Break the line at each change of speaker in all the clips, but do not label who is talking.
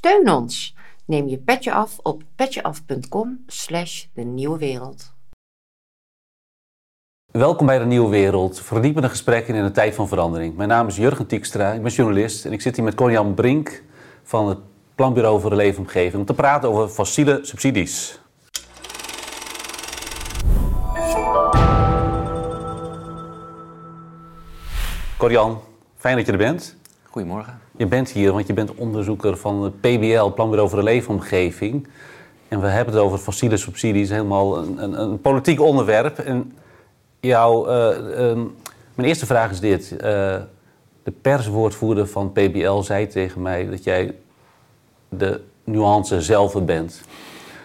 Steun ons. Neem je petje af op petjeaf.com slash de nieuwe wereld.
Welkom bij de Nieuwe Wereld, verdiepende gesprekken in een tijd van verandering. Mijn naam is Jurgen Tiekstra, ik ben journalist en ik zit hier met Conjan Brink van het Planbureau voor de Leefomgeving om te praten over fossiele subsidies. Corian, fijn dat je er bent.
Goedemorgen.
Je bent hier, want je bent onderzoeker van PBL, Planbureau voor de Leefomgeving. En we hebben het over fossiele subsidies, helemaal een, een, een politiek onderwerp. En jouw, uh, mijn eerste vraag is dit. Uh, de perswoordvoerder van PBL zei tegen mij dat jij de nuance zelf bent.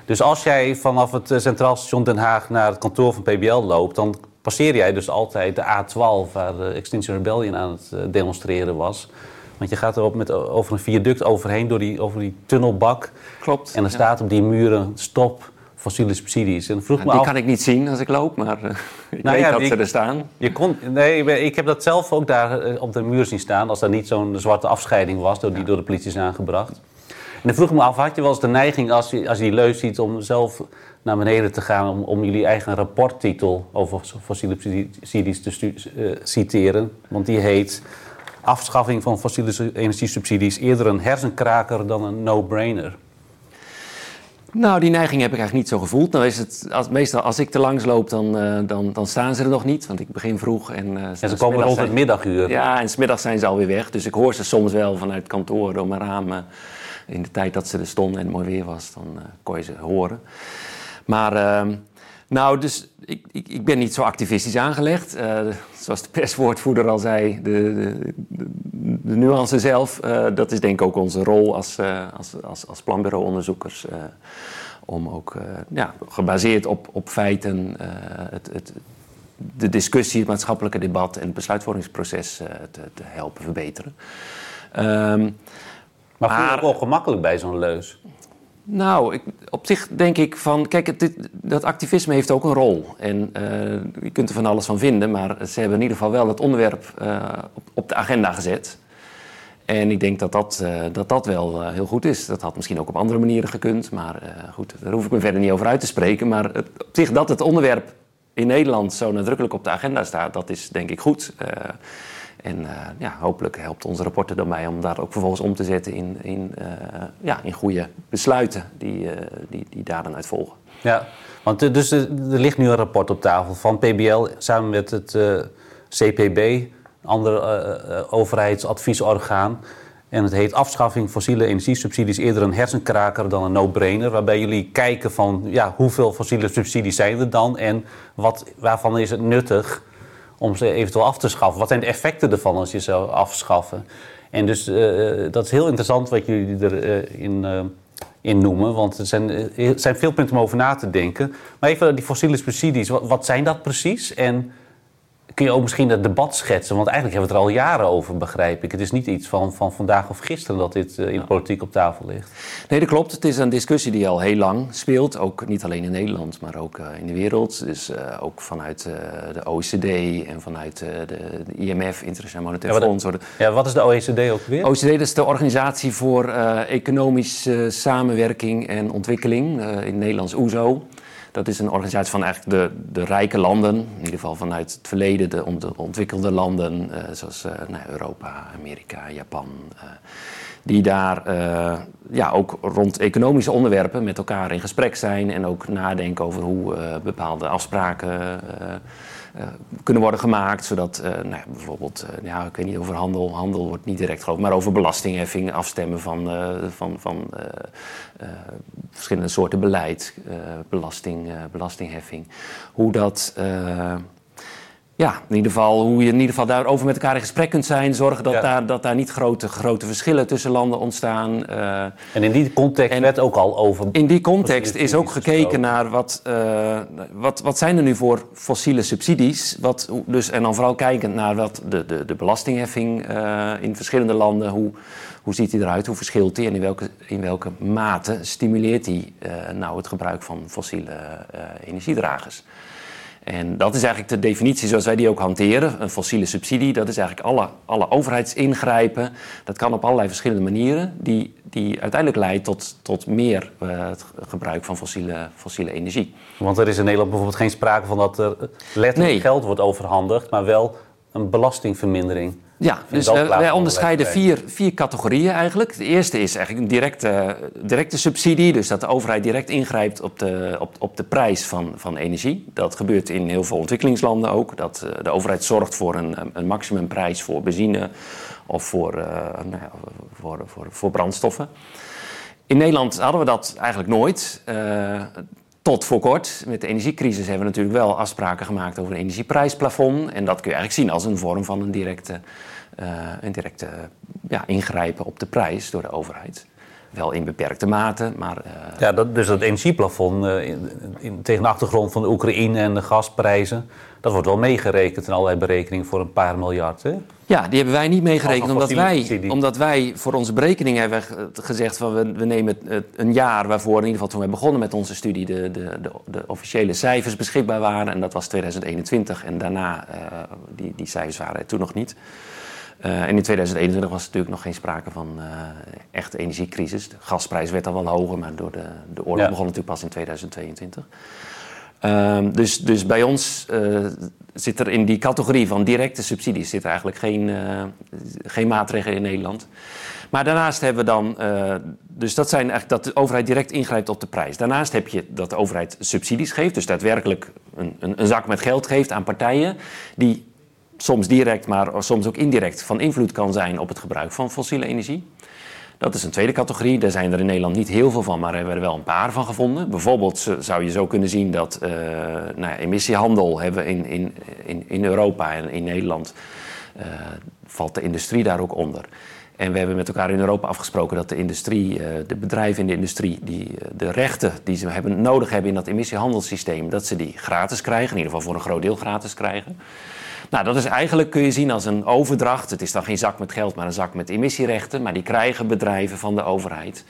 Dus als jij vanaf het Centraal Station Den Haag naar het kantoor van PBL loopt, dan passeer jij dus altijd de A12 waar de Extinction Rebellion aan het demonstreren was. Want je gaat erop met, over een viaduct overheen, door die, over die tunnelbak.
Klopt.
En er staat op die muren stop fossiele subsidies.
En vroeg me die kan ik niet zien als ik loop, maar uh, ik nou weet ja, dat ze er staan.
Je kon, nee, ik heb dat zelf ook daar eh, op de muur zien staan... als er niet zo'n zwarte afscheiding was, door die door de politie is aangebracht. En dan vroeg me af, had je wel eens de neiging als je, als je die leus ziet... om zelf naar beneden te gaan om, om jullie eigen rapporttitel... over fossiele subsidies te uh, citeren? Want die heet afschaffing van fossiele energiesubsidies eerder een hersenkraker dan een no-brainer?
Nou, die neiging heb ik eigenlijk niet zo gevoeld. Nou is het, als, meestal als ik er langs loop, dan, uh, dan, dan staan ze er nog niet. Want ik begin vroeg. En, uh,
en ze komen rond het middaguur.
Ja, en smiddag zijn ze alweer weg. Dus ik hoor ze soms wel vanuit kantoor door mijn raam. in de tijd dat ze er stonden en het mooi weer was, dan uh, kon je ze horen. Maar ehm, nou, dus ik, ik, ik, ben niet zo activistisch aangelegd. Uh, zoals de perswoordvoerder al zei, de, de, de nuance zelf, uh, dat is denk ik ook onze rol als, uh, als, als, als planbureauonderzoekers. om ook ja, gebaseerd op, op feiten het, het, de discussie, het maatschappelijke debat en het besluitvormingsproces te, te, helpen verbeteren.
Um, maar voel je wel gemakkelijk bij zo'n leus?
Nou, ik, op zich denk ik van, kijk, dat activisme heeft ook een rol. En uh, je kunt er van alles van vinden, maar ze hebben in ieder geval wel het onderwerp uh, op, op, de agenda gezet. En ik denk dat dat, uh, dat, dat wel heel goed is. Dat had misschien ook op andere manieren gekund, maar goed, daar hoef ik me verder niet over uit te spreken. Maar het, op zich dat het onderwerp in Nederland zo nadrukkelijk op de agenda staat, dat is denk ik goed. En uh, ja, hopelijk helpt onze rapporten dan bij om daar ook vervolgens om te zetten in, in, uh, ja, in goede besluiten die, uh, die, die daar dan uit volgen.
Ja, want dus er ligt nu een rapport op tafel van PBL samen met het CPB, ander overheidsadviesorgaan. En het heet afschaffing fossiele energiesubsidies eerder een hersenkraker dan een no-brainer. Waarbij jullie kijken van ja, hoeveel fossiele subsidies zijn er dan en wat, waarvan is het nuttig om ze eventueel af te schaffen. Wat zijn de effecten ervan als je ze afschaffen? En dus uh, dat is heel interessant wat jullie erin uh, in noemen. Want er zijn, er zijn veel punten om over na te denken. Maar even die fossiele subsidies, wat, wat zijn dat precies? En kun je ook misschien het debat schetsen? Want eigenlijk hebben we het er al jaren over, begrijp ik. Het is niet iets van, van vandaag of gisteren dat dit uh, in de politiek op tafel ligt.
Nee, dat klopt. Het is een discussie die al heel lang speelt. Ook niet alleen in Nederland, maar ook uh, in de wereld. Dus uh, ook vanuit de OECD en vanuit de, de, IMF, Internationaal Monetair
ja,
Fonds.
Ja, wat is de OECD ook weer?
OECD dat is de Organisatie voor Economische Samenwerking en Ontwikkeling. in het Nederlands OESO. Dat is een organisatie van eigenlijk de, de rijke landen, in ieder geval vanuit het verleden, de, de ontwikkelde landen, uh, zoals uh, nou, Europa, Amerika, Japan. Uh, die daar ja, ook rond economische onderwerpen met elkaar in gesprek zijn en ook nadenken over hoe bepaalde afspraken kunnen worden gemaakt. Zodat uh, nou, bijvoorbeeld, uh, ja, ik weet niet over handel, handel wordt niet direct groot, maar over belastingheffing, afstemmen van, van, van verschillende soorten beleid, belasting, belastingheffing. Hoe dat ja, in ieder geval hoe je in ieder geval daarover met elkaar in gesprek kunt zijn. Zorgen dat, daar, dat daar niet grote, grote verschillen tussen landen ontstaan. Uh,
en in die context werd ook al over...
In die context is ook gekeken naar wat, uh, wat, wat zijn er nu voor fossiele subsidies. Wat, dus, en dan vooral kijkend naar wat de, de, de belastingheffing uh, in verschillende landen... Hoe, hoe ziet die eruit, hoe verschilt die en in welke, in welke mate stimuleert die nou het gebruik van fossiele energiedragers. En dat is eigenlijk de definitie zoals wij die ook hanteren. Een fossiele subsidie, dat is eigenlijk alle, alle overheidsingrijpen. Dat kan op allerlei verschillende manieren, die, die uiteindelijk leidt tot, tot meer uh, het gebruik van fossiele, fossiele energie.
Want er is in Nederland bijvoorbeeld geen sprake van dat er letterlijk
Nee.
geld wordt overhandigd, maar wel een belastingvermindering.
Ja, dus
ook
wij, onderscheiden vier, vier categorieën eigenlijk. De eerste is eigenlijk een directe, directe subsidie, dus dat de overheid direct ingrijpt op de, op, op de prijs van, van energie. Dat gebeurt in heel veel ontwikkelingslanden ook. Dat eh, de overheid zorgt voor een, een maximumprijs voor benzine of voor, eh, nou ja, voor, voor, voor brandstoffen. In Nederland hadden we dat eigenlijk nooit. eh, tot voor kort. Met de energiecrisis hebben we natuurlijk wel afspraken gemaakt over een energieprijsplafond. En dat kun je eigenlijk zien als een vorm van een directe, eh, een directe ja, ingrijpen op de prijs door de overheid. Wel in beperkte mate, maar eh,
Ja, dat, dus dat energieplafond eh, in, in- tegen de achtergrond van de Oekraïne en de gasprijzen, dat wordt wel meegerekend in allerlei berekeningen voor een paar miljard. Hè?
Ja, die hebben wij niet meegerekend, omdat wij, omdat wij voor onze berekening hebben ge- gezegd van we, we nemen een jaar waarvoor in ieder geval toen we begonnen met onze studie de, de, de, de officiële cijfers beschikbaar waren. En dat was 2021 en daarna, eh, die, die cijfers waren er toen nog niet. Eh, en in 2021 was er natuurlijk nog geen sprake van eh, echte energiecrisis. De gasprijs werd al wel hoger, maar door de, de oorlog
Ja.
begon natuurlijk pas in 2022. Ehm, dus, dus bij ons eh, zit er in die categorie van directe subsidies zit er eigenlijk geen, eh, geen maatregelen in Nederland. Maar daarnaast hebben we dan, dus dat zijn eigenlijk dat de overheid direct ingrijpt op de prijs. Daarnaast heb je dat de overheid subsidies geeft, dus daadwerkelijk een, een, een zak met geld geeft aan partijen die soms direct, maar soms ook indirect van invloed kan zijn op het gebruik van fossiele energie. Dat is een tweede categorie. Daar zijn er in Nederland niet heel veel van, maar hebben we er wel een paar van gevonden. Bijvoorbeeld zou je zo kunnen zien dat eh, nou emissiehandel hebben in, in, in, in Europa en in Nederland. eh, valt de industrie daar ook onder. En we hebben met elkaar in Europa afgesproken dat de industrie, eh, de bedrijven in de industrie, die de rechten die ze hebben, nodig hebben in dat emissiehandelssysteem, dat ze die gratis krijgen, in ieder geval voor een groot deel gratis krijgen. Nou, dat is eigenlijk, kun je zien als een overdracht. Het is dan geen zak met geld, maar een zak met emissierechten. Maar die krijgen bedrijven van de overheid.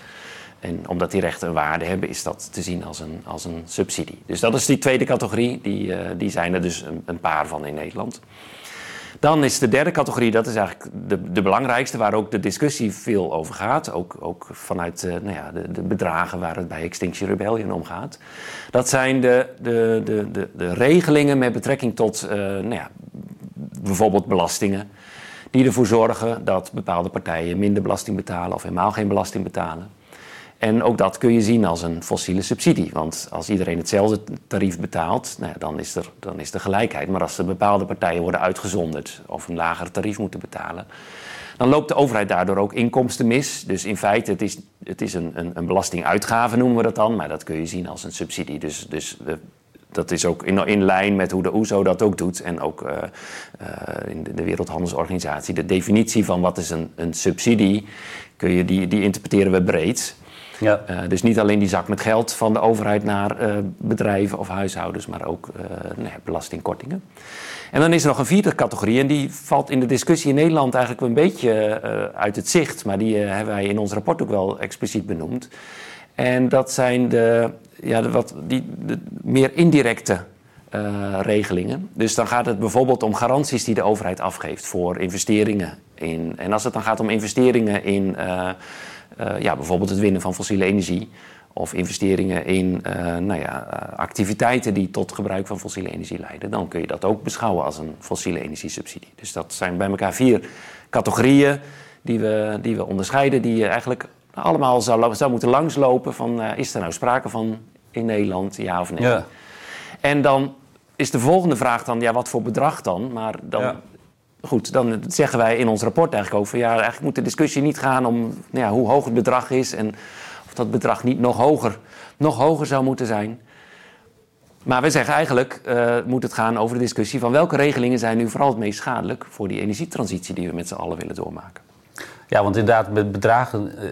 En omdat die rechten een waarde hebben, is dat te zien als een, als een subsidie. Dus dat is die tweede categorie. Die, eh, die zijn er dus een, een paar van in Nederland. Dan is de derde categorie, dat is eigenlijk de, de belangrijkste, waar ook de discussie veel over gaat. Ook, ook vanuit eh, nou ja, de, de bedragen waar het bij Extinction Rebellion om gaat. Dat zijn de, de, de, de, de regelingen met betrekking tot eh, nou ja, bijvoorbeeld belastingen. Die ervoor zorgen dat bepaalde partijen minder belasting betalen of helemaal geen belasting betalen. En ook dat kun je zien als een fossiele subsidie. Want als iedereen hetzelfde tarief betaalt, nou dan, is er, dan is er gelijkheid. Maar als er bepaalde partijen worden uitgezonderd of een lager tarief moeten betalen, dan loopt de overheid daardoor ook inkomsten mis. Dus in feite, het is, het is een, een, een belastinguitgave noemen we dat dan, maar dat kun je zien als een subsidie. Dus, dus dat is ook in, in lijn met hoe de OESO dat ook doet. En ook eh, eh, in de, de Wereldhandelsorganisatie. De definitie van wat is een, een subsidie, kun je, die, die interpreteren we breed.
Ja.
Eh, dus niet alleen die zak met geld van de overheid naar eh, bedrijven of huishoudens, maar ook eh, nou belastingkortingen. En dan is er nog een vierde categorie, en die valt in de discussie in Nederland eigenlijk een beetje uit het zicht, maar die hebben wij in ons rapport ook wel expliciet benoemd. En dat zijn de, ja, wat, die, meer indirecte regelingen. Dus dan gaat het bijvoorbeeld om garanties die de overheid afgeeft voor investeringen. In, en als het dan gaat om investeringen in ja, bijvoorbeeld het winnen van fossiele energie. Of investeringen in eh, nou ja, eh, activiteiten die tot gebruik van fossiele energie leiden. Dan kun je dat ook beschouwen als een fossiele energiesubsidie. Dus dat zijn bij elkaar vier categorieën die we, die we onderscheiden. Die je eigenlijk allemaal zou, zou moeten langslopen van eh, is er nou sprake van in Nederland, ja of nee.
Ja.
En dan is de volgende vraag dan, ja, wat voor bedrag dan? Maar dan,
Ja.
Goed, dan zeggen wij in ons rapport eigenlijk ook van, ja, eigenlijk moet de discussie niet gaan om nou ja, hoe hoog het bedrag is en of dat bedrag niet nog hoger, nog hoger zou moeten zijn. Maar we zeggen eigenlijk eh, moet het gaan over de discussie van welke regelingen zijn nu vooral het meest schadelijk voor die energietransitie die we met z'n allen willen doormaken.
Ja, want inderdaad, met bedragen eh,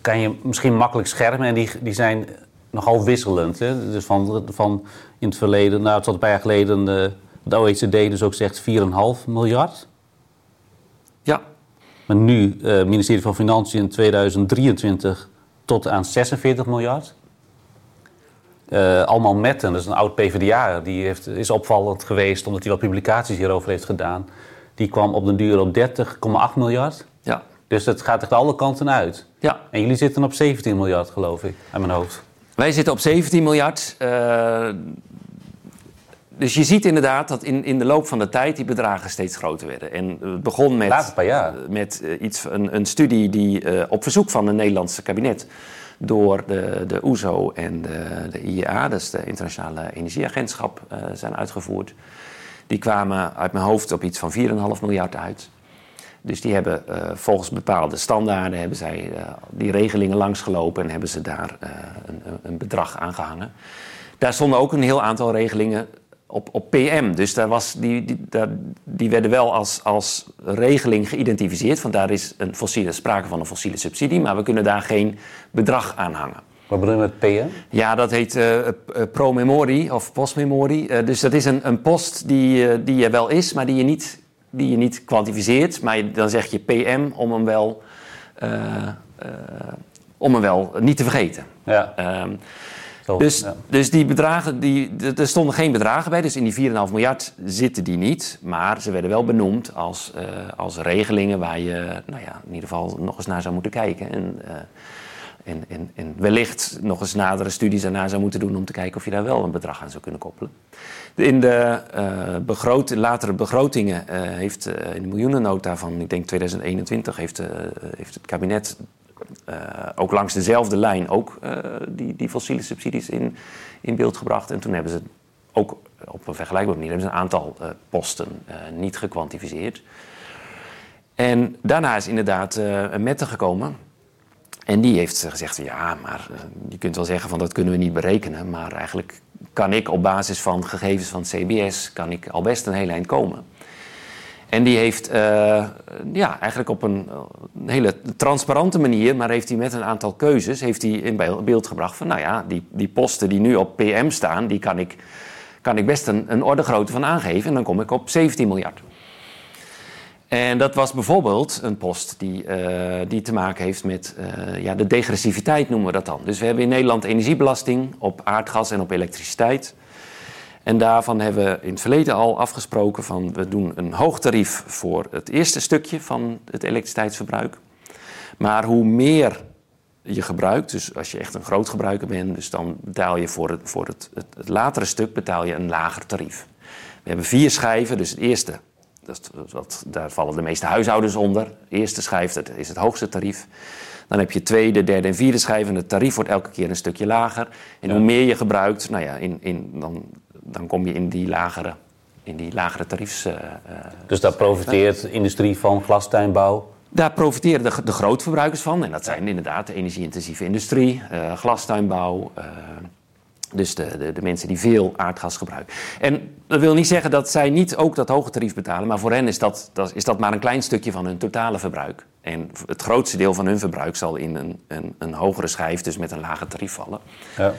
kan je misschien makkelijk schermen en die, die zijn nogal wisselend. Hè? Dus van, van in het verleden, nou, tot een paar jaar geleden, eh, de OECD dus ook zegt 4,5 miljard.
Ja,
Maar nu, eh ministerie van Financiën in 2023 tot aan 46 miljard. Uh, Alman Metten, dat is een oud PvdA, die heeft, is opvallend geweest omdat hij wat publicaties hierover heeft gedaan. Die kwam op den duur op 30,8 miljard.
Ja.
Dus het gaat echt alle kanten uit.
Ja.
En jullie zitten op 17 miljard, geloof ik, aan mijn hoofd.
Wij zitten op 17 miljard. Uh, dus je ziet inderdaad dat in, in de loop van de tijd die bedragen steeds groter werden. En het begon met, met uh, iets, een, een studie die uh, op verzoek van het Nederlandse kabinet door de, de OESO e en de, de IEA, dus de Internationale Energieagentschap, uh, zijn uitgevoerd. Die kwamen uit mijn hoofd op iets van 4,5 miljard uit. Dus die hebben uh, volgens bepaalde standaarden hebben zij, die regelingen langsgelopen en hebben ze daar een, een bedrag aan gehangen. Daar stonden ook een heel aantal regelingen op, op PM. Dus daar was, die, die, daar, die werden wel als, als regeling geïdentificeerd. Want daar is een fossiele, sprake van een fossiele subsidie, maar we kunnen daar geen bedrag aan hangen.
Wat bedoel je met PM?
Ja, dat heet uh, pro-memorie of postmemorie. Uh, dus dat is een, een post die, die er wel is, maar die je niet, die je niet kwantificeert. Maar dan zeg je PM om hem wel, om hem wel niet te vergeten.
Ja.
Dus, ja. dus die bedragen, die, er stonden geen bedragen bij, dus in die 4,5 miljard zitten die niet. Maar ze werden wel benoemd als, uh, als regelingen waar je nou ja, in ieder geval nog eens naar zou moeten kijken. En, uh, en, en, en, wellicht nog eens nadere studies daarna zou moeten doen om te kijken of je daar wel een bedrag aan zou kunnen koppelen. In de uh, begroot, latere begrotingen heeft in de miljoenennota van, ik denk 2021, heeft, heeft het kabinet ook langs dezelfde lijn ook uh, die, die fossiele subsidies in, in beeld gebracht. En toen hebben ze ook op een vergelijkbare manier hebben ze een aantal uh, posten niet gekwantificeerd. En daarna is inderdaad een Mette gekomen. En die heeft gezegd, ja, maar je kunt wel zeggen van dat kunnen we niet berekenen. Maar eigenlijk kan ik op basis van gegevens van CBS kan ik al best een heel eind komen. En die heeft uh, ja, eigenlijk op een, hele transparante manier, maar heeft hij met een aantal keuzes heeft hij in beeld gebracht van, nou ja, die, die posten die nu op PM staan, die kan ik, kan ik best een, een orde grootte van aangeven en dan kom ik op 17 miljard. En dat was bijvoorbeeld een post die, uh, die te maken heeft met uh, ja, de degressiviteit, noemen we dat dan. Dus we hebben in Nederland energiebelasting op aardgas en op elektriciteit. En daarvan hebben we in het verleden al afgesproken van we doen een hoog tarief voor het eerste stukje van het elektriciteitsverbruik. Maar hoe meer je gebruikt, dus als je echt een groot gebruiker bent, dus dan betaal je voor het, voor het, het, het latere stuk betaal je een lager tarief. We hebben vier schijven, dus het eerste, dat, dat, daar vallen de meeste huishoudens onder. De eerste schijf dat is het hoogste tarief. Dan heb je tweede, derde en vierde schijf en het tarief wordt elke keer een stukje lager. En ja. hoe meer je gebruikt, nou ja, in, in, dan dan kom je in die lagere, in die lagere tariefs. Uh,
dus daar profiteert de industrie van, glastuinbouw?
Daar profiteren de, de grootverbruikers van. En dat zijn inderdaad de energie-intensieve industrie, uh, glastuinbouw. Dus de, de, de, mensen die veel aardgas gebruiken. En dat wil niet zeggen dat zij niet ook dat hoge tarief betalen. Maar voor hen is dat, dat, is dat maar een klein stukje van hun totale verbruik. En het grootste deel van hun verbruik zal in een, een, een hogere schijf, dus met een lager tarief vallen. Ja.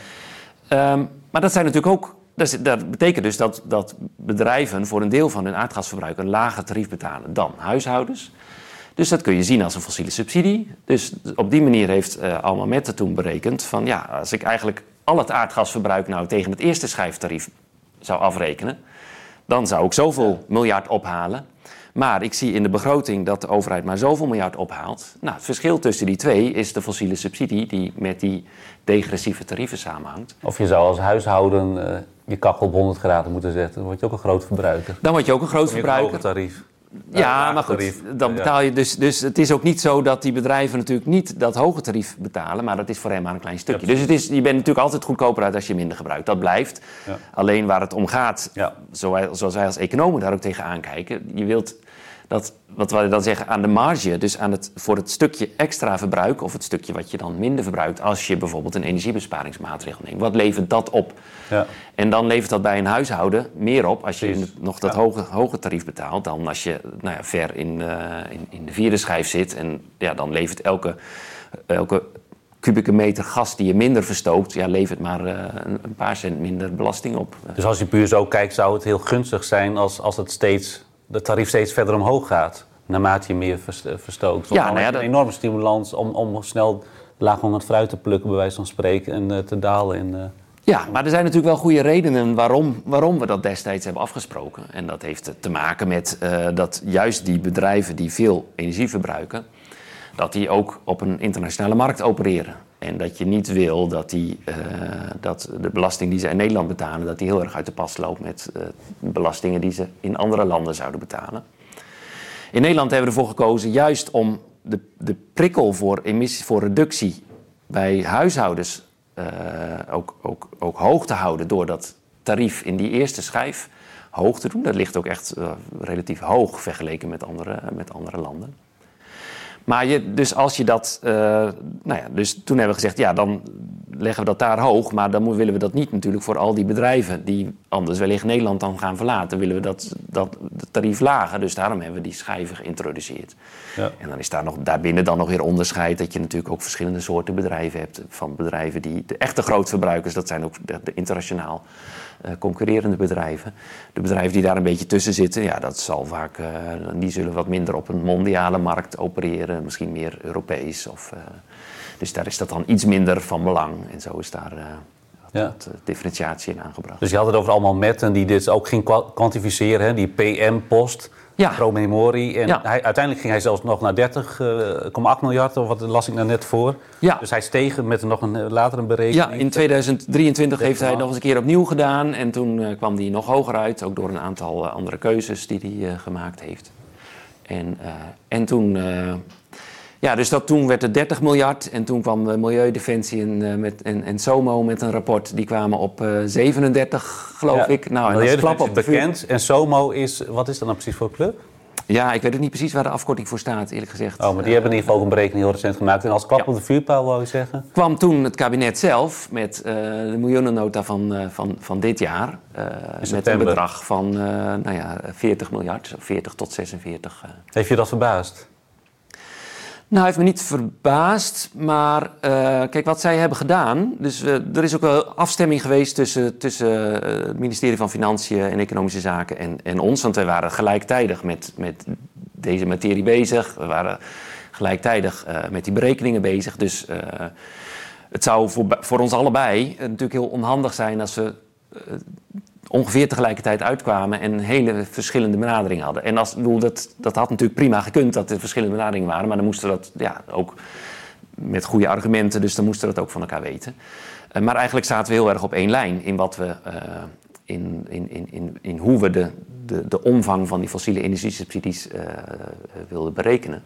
Um, maar dat zijn natuurlijk ook dat, dat, betekent dus dat, dat bedrijven voor een deel van hun aardgasverbruik een lager tarief betalen dan huishoudens. Dus dat kun je zien als een fossiele subsidie. Dus op die manier heeft uh, Alma Mette toen berekend van ja, als ik eigenlijk al het aardgasverbruik nou tegen het eerste schijftarief zou afrekenen, dan zou ik zoveel miljard ophalen. Maar ik zie in de begroting dat de overheid maar zoveel miljard ophaalt. Nou, het verschil tussen die twee is de fossiele subsidie die met die degressieve tarieven samenhangt.
Of je zou als huishouden uh, je kachel op 100 graden moeten zetten. Dan word je ook een groot verbruiker.
Dan word je ook een groot verbruiker.
Een tarief.
Ja, maar goed, dan betaal je dus, dus het is ook niet zo dat die bedrijven natuurlijk niet dat hoge tarief betalen, maar dat is voor hen maar een klein stukje. Ja, dus het is, je bent natuurlijk altijd goedkoper uit als je minder gebruikt. Dat blijft. Ja. Alleen waar het om gaat, zoals wij als economen daar ook tegen aankijken, je wilt dat, wat wij dan zeggen, aan de marge, dus aan het, voor het stukje extra verbruik of het stukje wat je dan minder verbruikt als je bijvoorbeeld een energiebesparingsmaatregel neemt. Wat levert dat op? Ja. En dan levert dat bij een huishouden meer op als je nog dat ja. hoge, hoge tarief betaalt dan als je nou ja, ver in, uh, in, in, de vierde schijf zit. En ja, dan levert elke, elke kubieke meter gas die je minder verstookt, ja, levert maar uh, een, een paar cent minder belasting op.
Dus als je puur zo kijkt, zou het heel gunstig zijn als, als het steeds de tarief steeds verder omhoog gaat. Naarmate je meer verstookt.
Ja, nou ja,
een enorme stimulans om, om snel laaghangend fruit te plukken, bij wijze van spreken, en uh, te dalen in. Uh...
Ja, maar er zijn natuurlijk wel goede redenen waarom, waarom we dat destijds hebben afgesproken. En dat heeft te maken met uh, dat juist die bedrijven die veel energie verbruiken, dat die ook op een internationale markt opereren. En dat je niet wil dat, die, uh, dat de belasting die ze in Nederland betalen, dat die heel erg uit de pas loopt met uh, belastingen die ze in andere landen zouden betalen. In Nederland hebben we ervoor gekozen juist om de, de prikkel voor, emissie, voor reductie bij huishoudens uh, ook, ook, ook hoog te houden door dat tarief in die eerste schijf hoog te doen. Dat ligt ook echt relatief hoog vergeleken met andere, met andere landen. Maar je, dus als je dat. Uh, nou ja, dus toen hebben we gezegd, ja, dan leggen we dat daar hoog. Maar dan willen we dat niet natuurlijk voor al die bedrijven die anders wellicht Nederland dan gaan verlaten. Willen we dat, dat tarief lager. Dus daarom hebben we die schijven geïntroduceerd. Ja. En dan is daar nog, daarbinnen dan nog weer onderscheid dat je natuurlijk ook verschillende soorten bedrijven hebt. Van bedrijven die de echte grootverbruikers, dat zijn ook de, de internationaal concurrerende bedrijven. De bedrijven die daar een beetje tussen zitten, ja, dat zal vaak, uh, die zullen wat minder op een mondiale markt opereren, misschien meer Europees. Of, uh, dus daar is dat dan iets minder van belang. En zo is daar ja. wat differentiatie in aangebracht.
Dus je had het over allemaal metten die dit ook ging kwantificeren, hè? die PM-post. Ja. Pro-memorie. En ja. hij, uiteindelijk ging hij zelfs nog naar 30,8 miljard, of wat las ik nou net voor. Ja. Dus hij steeg met nog een latere berekening.
Ja, in 2023 heeft hij nog eens een keer opnieuw gedaan. En toen uh, kwam hij nog hoger uit, ook door een aantal andere keuzes die hij gemaakt heeft. En, en toen ja, dus dat, toen werd het 30 miljard en toen kwam de Milieudefensie en, met, en, en SOMO met een rapport. Die kwamen op uh, 37, geloof ja, ik.
Nou, en dat is klap op de bekend. En SOMO is, wat is dat nou precies voor club?
Ja, ik weet ook niet precies waar de afkorting voor staat, eerlijk gezegd.
Oh, maar die hebben in ieder geval ook een berekening heel recent gemaakt. En als klap ja. op de vuurpijl, wou je zeggen?
Kwam toen het kabinet zelf met uh, de miljoenennota van, uh, van, van dit jaar. Uh, met een bedrag van nou ja, 40 miljard, 40 tot 46.
Heeft je dat verbaasd?
Nou, heeft me niet verbaasd, maar uh, kijk wat zij hebben gedaan. Dus er is ook wel afstemming geweest tussen, tussen uh, het ministerie van Financiën en Economische Zaken en, en ons. Want wij waren gelijktijdig met, met deze materie bezig. We waren gelijktijdig met die berekeningen bezig. Dus het zou voor, voor ons allebei natuurlijk heel onhandig zijn als we ongeveer tegelijkertijd uitkwamen en hele verschillende benaderingen hadden. En als, bedoel, dat, dat had natuurlijk prima gekund dat er verschillende benaderingen waren, maar dan moesten we dat ja, ook met goede argumenten, dus dan moesten we dat ook van elkaar weten. Uh, maar eigenlijk zaten we heel erg op één lijn in wat we. Uh, in, in, in, in, in hoe we de, de, de omvang van die fossiele energiesubsidies uh, wilden berekenen.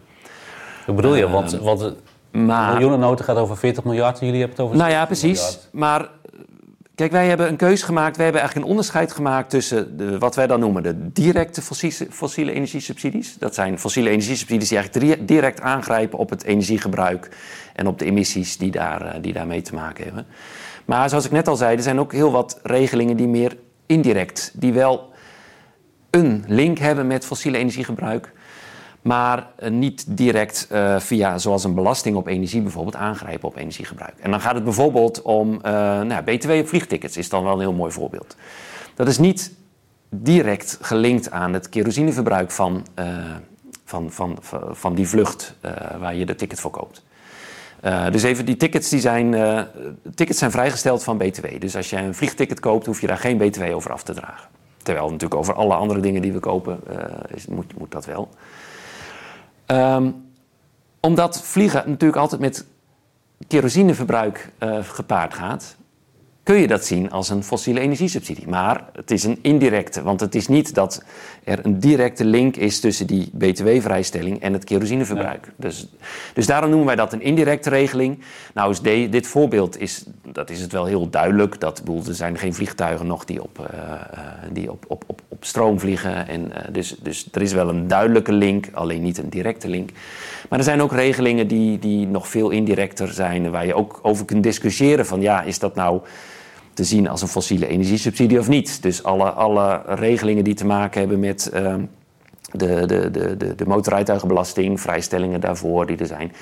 Hoe bedoel je? Want, want de maar, miljoenennota gaat over 40 miljard en jullie hebben het over.
Nou ja, precies. Miljard. Maar Kijk, wij hebben een keuze gemaakt. Wij hebben eigenlijk een onderscheid gemaakt tussen de, wat wij dan noemen de directe fossiele, fossiele energiesubsidies. Dat zijn fossiele energiesubsidies die eigenlijk direct aangrijpen op het energiegebruik en op de emissies die, daar, eh, die daarmee te maken hebben. Maar zoals ik net al zei, er zijn ook heel wat regelingen die meer indirect, die wel een link hebben met fossiele energiegebruik, maar eh, niet direct uh, via, zoals een belasting op energie bijvoorbeeld, aangrijpen op energiegebruik. En dan gaat het bijvoorbeeld om uh, nou, BTW op vliegtickets, is dan wel een heel mooi voorbeeld. Dat is niet direct gelinkt aan het kerosineverbruik van, uh, van, van, van die vlucht waar je de ticket voor koopt. dus even, die tickets, die zijn, tickets zijn vrijgesteld van BTW. Dus als je een vliegticket koopt, hoef je daar geen BTW over af te dragen. Terwijl natuurlijk over alle andere dingen die we kopen, moet, moet dat wel. Um, omdat vliegen natuurlijk altijd met kerosineverbruik uh, gepaard gaat, kun je dat zien als een fossiele energiesubsidie. Maar het is een indirecte, want het is niet dat er een directe link is tussen die btw-vrijstelling en het kerosineverbruik. Ja. Dus, dus daarom noemen wij dat een indirecte regeling. Nou, is de, dit voorbeeld is, dat is het wel heel duidelijk. Dat, bedoel, er zijn geen vliegtuigen nog die op, uh, die op, op, op, op stroom vliegen. En, uh, dus, dus er is wel een duidelijke link, alleen niet een directe link. Maar er zijn ook regelingen die, die nog veel indirecter zijn, waar je ook over kunt discussiëren van ja, is dat nou te zien als een fossiele energiesubsidie of niet. Dus alle, alle regelingen die te maken hebben met uh, de, de, de, de, motorrijtuigenbelasting, vrijstellingen daarvoor die er zijn,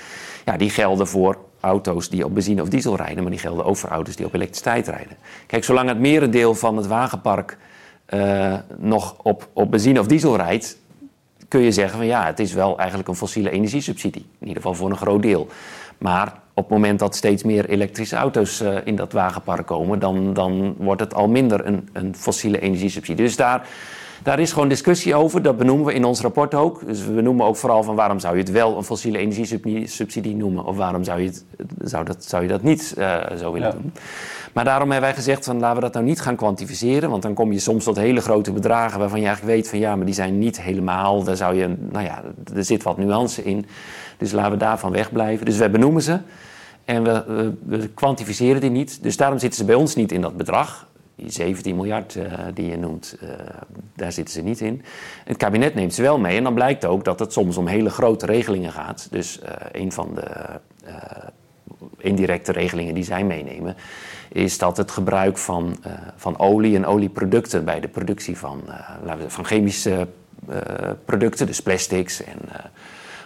ja, die gelden voor auto's die op benzine of diesel rijden, maar die gelden ook voor auto's die op elektriciteit rijden. Kijk, zolang het merendeel van het wagenpark uh, nog op, op benzine of diesel rijdt, kun je zeggen van ja, het is wel eigenlijk een fossiele energiesubsidie. In ieder geval voor een groot deel. Maar op het moment dat steeds meer elektrische auto's uh, in dat wagenpark komen, dan, dan wordt het al minder een, een fossiele energiesubsidie. Dus daar, daar is gewoon discussie over. Dat benoemen we in ons rapport ook. Dus we benoemen ook vooral van waarom zou je het wel een fossiele energiesubsidie noemen, of waarom zou je, het, zou dat, zou je dat niet uh, zo willen ja. doen. Maar daarom hebben wij gezegd van laten we dat nou niet gaan kwantificeren. Want dan kom je soms tot hele grote bedragen waarvan je eigenlijk weet van ja, maar die zijn niet helemaal. Daar zou je, nou ja, er zit wat nuance in. Dus laten we daarvan wegblijven. Dus we benoemen ze. En we, we, kwantificeren die niet. Dus daarom zitten ze bij ons niet in dat bedrag. Die 17 miljard uh, die je noemt, uh, daar zitten ze niet in. Het kabinet neemt ze wel mee. En dan blijkt ook dat het soms om hele grote regelingen gaat. Dus uh, een van de indirecte regelingen die zij meenemen is dat het gebruik van, van olie en olieproducten bij de productie van, van chemische producten, dus plastics en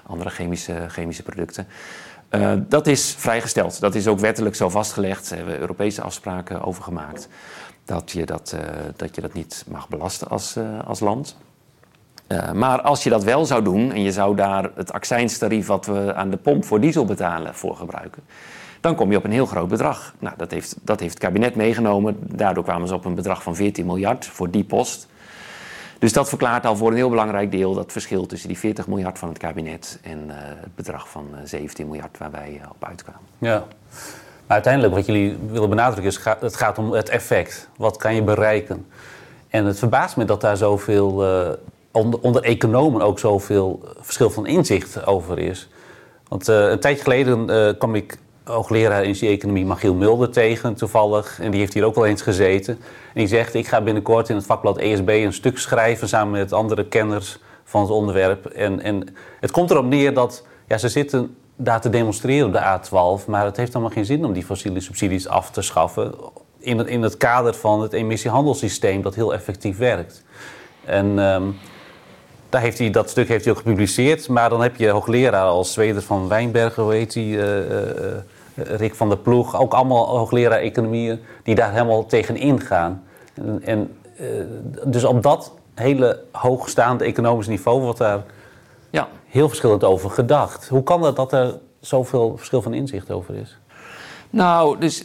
andere chemische, chemische producten, dat is vrijgesteld. Dat is ook wettelijk zo vastgelegd. Daar hebben we Europese afspraken over gemaakt. Dat je dat, dat, je dat niet mag belasten als, als land. maar als je dat wel zou doen en je zou daar het accijnstarief wat we aan de pomp voor diesel betalen voor gebruiken, dan kom je op een heel groot bedrag. Nou, dat heeft, dat heeft het kabinet meegenomen. Daardoor kwamen ze op een bedrag van 14 miljard voor die post. Dus dat verklaart al voor een heel belangrijk deel dat verschil tussen die 40 miljard van het kabinet en uh, het bedrag van uh, 17 miljard waar wij uh, op uitkwamen.
Ja. Maar uiteindelijk wat jullie willen benadrukken is, het gaat om het effect. Wat kan je bereiken? En het verbaast me dat daar zoveel, uh, onder, onder economen ook zoveel verschil van inzicht over is. Want een tijdje geleden kwam ik hoogleraar energie-economie Magiel Mulder tegen, toevallig. En die heeft hier ook wel eens gezeten. En die zegt, ik ga binnenkort in het vakblad ESB een stuk schrijven... samen met andere kenners van het onderwerp. En, en het komt erop neer dat ja, ze zitten daar te demonstreren op de A12... maar het heeft allemaal geen zin om die fossiele subsidies af te schaffen... in het, in het kader van het emissiehandelssysteem dat heel effectief werkt. En... Um, daar heeft hij, dat stuk heeft hij ook gepubliceerd. Maar dan heb je hoogleraar als Zweder van Wijnbergen, hoe heet hij? Uh, uh, Rick van der Ploeg, ook allemaal hoogleraar economieën, die daar helemaal tegen ingaan. En, en uh, dus op dat hele hoogstaande economisch niveau wordt daar ja. heel verschillend over gedacht. Hoe kan dat dat er zoveel verschil van inzicht over is?
Nou, dus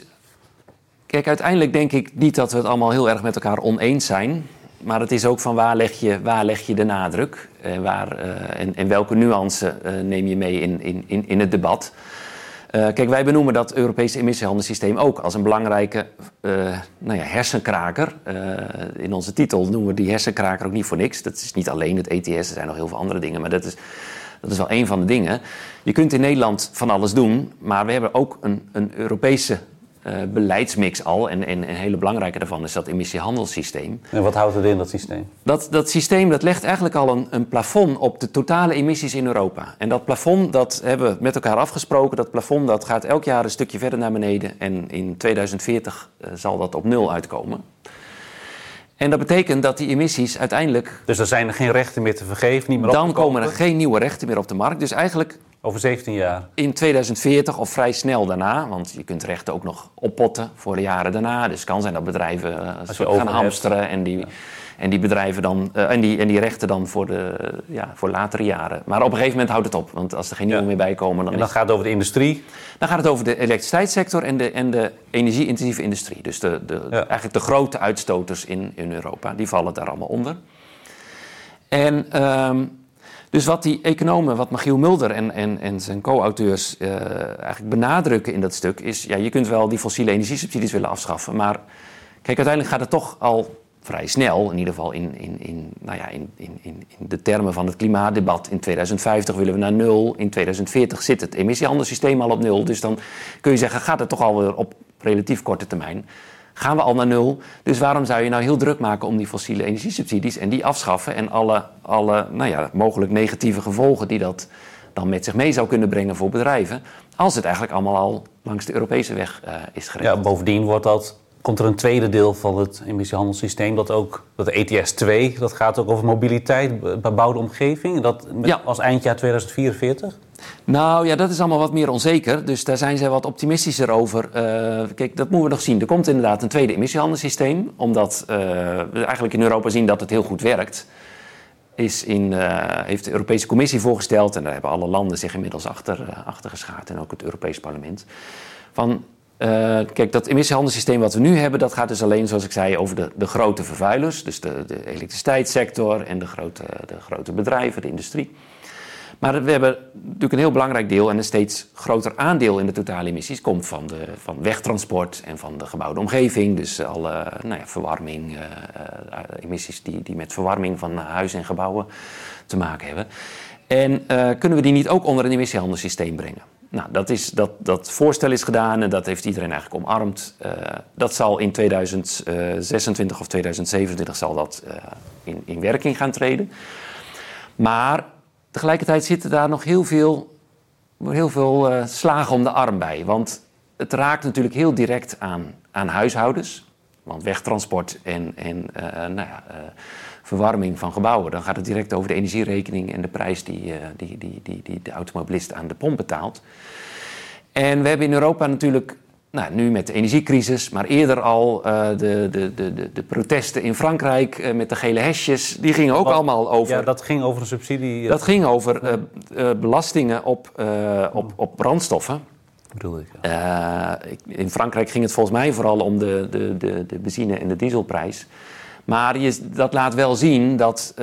kijk, uiteindelijk denk ik niet dat we het allemaal heel erg met elkaar oneens zijn. Maar het is ook van waar leg je, waar leg je de nadruk en, waar, uh, en, en welke nuance uh, neem je mee in, in, in het debat. Uh, kijk, wij benoemen dat Europese emissiehandelssysteem ook als een belangrijke uh, nou ja, hersenkraker. Uh, in onze titel noemen we die hersenkraker ook niet voor niks. Dat is niet alleen het ETS, er zijn nog heel veel andere dingen, maar dat is, dat is wel een van de dingen. Je kunt in Nederland van alles doen, maar we hebben ook een, een Europese uh, beleidsmix al. En, en een hele belangrijke daarvan is dat emissiehandelssysteem.
En wat houdt het in, dat systeem?
Dat, dat systeem dat legt eigenlijk al een, een plafond op de totale emissies in Europa. En dat plafond dat hebben we met elkaar afgesproken. Dat plafond dat gaat elk jaar een stukje verder naar beneden. En in 2040 uh, zal dat op nul uitkomen. En dat betekent dat die emissies uiteindelijk.
Dus er zijn er geen rechten meer te vergeven, niet meer
Dan komen er geen nieuwe rechten meer op de markt. Dus eigenlijk
over 17 jaar?
In 2040 of vrij snel daarna. Want je kunt rechten ook nog oppotten voor de jaren daarna. Dus het kan zijn dat bedrijven uh, gaan hamsteren en die, ja. en die bedrijven dan uh, en, die, en die rechten dan voor, de, ja, voor latere jaren. Maar op een gegeven moment houdt het op. Want als er geen nieuwe ja. meer bij komen.
Dan en dan is... gaat het over de industrie?
Dan gaat het over de elektriciteitssector en de, en de energie-intensieve industrie. Dus de, de, eigenlijk de grote uitstoters in, in Europa. Die vallen daar allemaal onder. En. Um, dus wat die economen, wat Michiel Mulder en, en, en zijn co-auteurs uh, eigenlijk benadrukken in dat stuk, is: ja, je kunt wel die fossiele energiesubsidies willen afschaffen, maar kijk, uiteindelijk gaat het toch al vrij snel, in ieder geval in, in, in, nou ja, in, in, in de termen van het klimaatdebat. In 2050 willen we naar nul, in 2040 zit het emissiehandelssysteem al op nul. Dus dan kun je zeggen, gaat het toch alweer op relatief korte termijn gaan we al naar nul. Dus waarom zou je nou heel druk maken om die fossiele energiesubsidies en die afschaffen en alle, alle nou ja, mogelijk negatieve gevolgen die dat dan met zich mee zou kunnen brengen voor bedrijven, als het eigenlijk allemaal al langs de Europese weg uh, is geregeld.
Ja, bovendien wordt dat komt er een tweede deel van het emissiehandelssysteem, dat ook, dat ETS 2, dat gaat ook over mobiliteit, bebouwde omgeving, dat ja. als eindjaar 2044?
Nou ja, dat is allemaal wat meer onzeker. Dus daar zijn ze wat optimistischer over. Uh, kijk, dat moeten we nog zien. Er komt inderdaad een tweede emissiehandelssysteem. Omdat uh, we eigenlijk in Europa zien dat het heel goed werkt. is in, heeft de Europese Commissie voorgesteld, en daar hebben alle landen zich inmiddels achter, achter geschaard, en ook het Europees Parlement. Van kijk, dat emissiehandelssysteem wat we nu hebben, dat gaat dus alleen, zoals ik zei, over de, de grote vervuilers. Dus de, de elektriciteitssector en de grote, de grote bedrijven, de industrie. Maar we hebben natuurlijk een heel belangrijk deel en een steeds groter aandeel in de totale emissies komt van, de, van wegtransport en van de gebouwde omgeving. Dus alle nou ja, verwarming, uh, emissies die, die met verwarming van huizen en gebouwen te maken hebben. En uh, kunnen we die niet ook onder een emissiehandelssysteem brengen? Nou, dat, is, dat, dat voorstel is gedaan en dat heeft iedereen eigenlijk omarmd. Dat zal in 2026 of 2027 zal dat, in, in werking gaan treden. Maar tegelijkertijd zitten daar nog heel veel, heel veel uh, slagen om de arm bij. Want het raakt natuurlijk heel direct aan, aan huishoudens. Want wegtransport en, en nou ja, verwarming van gebouwen, dan gaat het direct over de energierekening en de prijs die, die, die, die, die de automobilist aan de pomp betaalt. En we hebben in Europa natuurlijk nou, nu met de energiecrisis, maar eerder al uh, de, de, de, de, protesten in Frankrijk uh, met de gele hesjes, die gingen ook
Wat,
allemaal over.
Ja, dat ging over een subsidie.
Dat ging over uh, belastingen op, op, op brandstoffen.
Bedoel ik.
Ja. in Frankrijk ging het volgens mij vooral om de, de, de, de benzine- en de dieselprijs. Maar je, dat laat wel zien dat,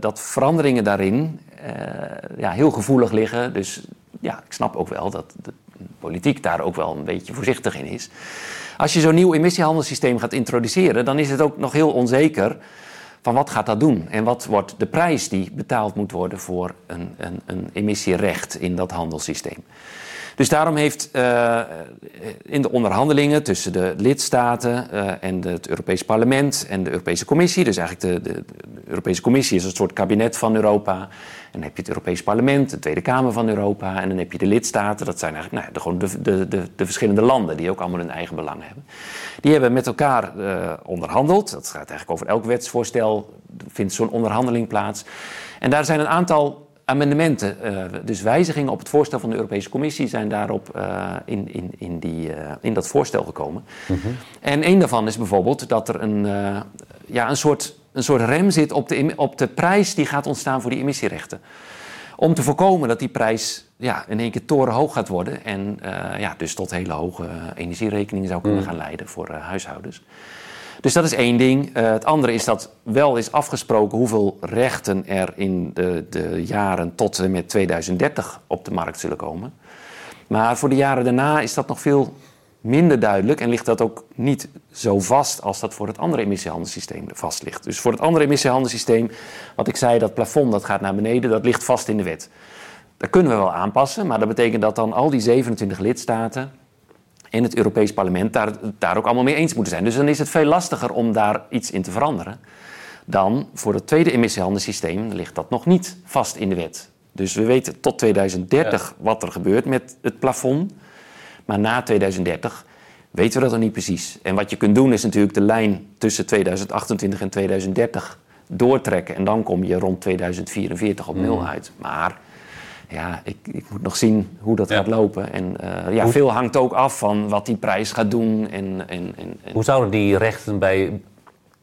dat veranderingen daarin ja, heel gevoelig liggen. Dus ja, ik snap ook wel dat de politiek daar ook wel een beetje voorzichtig in is. Als je zo'n nieuw emissiehandelssysteem gaat introduceren, dan is het ook nog heel onzeker van wat gaat dat doen en wat wordt de prijs die betaald moet worden voor een, een, een emissierecht in dat handelssysteem. Dus daarom heeft uh, in de onderhandelingen tussen de lidstaten uh, en het Europees Parlement en de Europese Commissie, dus eigenlijk de, de, Europese Commissie is een soort kabinet van Europa, en dan heb je het Europees Parlement, de Tweede Kamer van Europa, en dan heb je de lidstaten, dat zijn eigenlijk nou, de, gewoon de, de, de, de verschillende landen die ook allemaal hun eigen belang hebben. Die hebben met elkaar uh, onderhandeld, dat gaat eigenlijk over elk wetsvoorstel, vindt zo'n onderhandeling plaats. En daar zijn een aantal amendementen, uh, dus wijzigingen op het voorstel van de Europese Commissie, zijn daarop uh, in, in, in, die, uh, in dat voorstel gekomen. Mm -hmm. En een daarvan is bijvoorbeeld dat er een, ja, een, soort, een soort rem zit op de, op de prijs die gaat ontstaan voor die emissierechten. Om te voorkomen dat die prijs ja, in één keer torenhoog gaat worden en ja, dus tot hele hoge energierekeningen zou kunnen mm. gaan leiden voor huishoudens. Dus dat is één ding. Uh, het andere is dat wel is afgesproken hoeveel rechten er in de, de, jaren tot en met 2030 op de markt zullen komen. Maar voor de jaren daarna is dat nog veel minder duidelijk en ligt dat ook niet zo vast als dat voor het andere emissiehandelssysteem vast ligt. Dus voor het andere emissiehandelssysteem, wat ik zei, dat plafond dat gaat naar beneden, dat ligt vast in de wet. Dat kunnen we wel aanpassen, maar dat betekent dat dan al die 27 lidstaten en het Europees Parlement daar, daar ook allemaal mee eens moeten zijn. Dus dan is het veel lastiger om daar iets in te veranderen. Dan voor het tweede emissiehandelssysteem ligt dat nog niet vast in de wet. Dus we weten tot 2030 ja. wat er gebeurt met het plafond. Maar na 2030 weten we dat nog niet precies. En wat je kunt doen is natuurlijk de lijn tussen 2028 en 2030 doortrekken. En dan kom je rond 2044 op nul mm. uit. Maar ja, ik, ik, moet nog zien hoe dat ja. gaat lopen. En uh, ja, hoe... veel hangt ook af van wat die prijs gaat doen. En, en, en,
Hoe zouden die rechten bij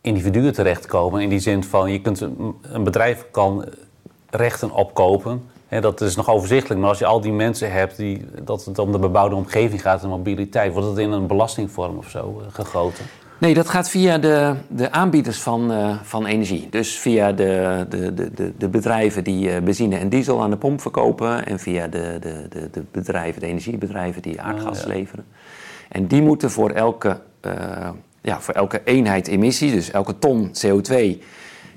individuen terechtkomen? In die zin van, je kunt, een bedrijf kan rechten opkopen. Hè, dat is nog overzichtelijk. Maar als je al die mensen hebt, die, dat het om de bebouwde omgeving gaat en mobiliteit... wordt het in een belastingvorm of zo uh, gegoten?
Nee, dat gaat via de, de aanbieders van, uh, van energie. Dus via de, de, de, de bedrijven die uh, benzine en diesel aan de pomp verkopen. En via de, de, de, de bedrijven, de energiebedrijven die aardgas ja. leveren. En die moeten voor elke, uh, ja, voor elke eenheid emissie, dus elke ton CO2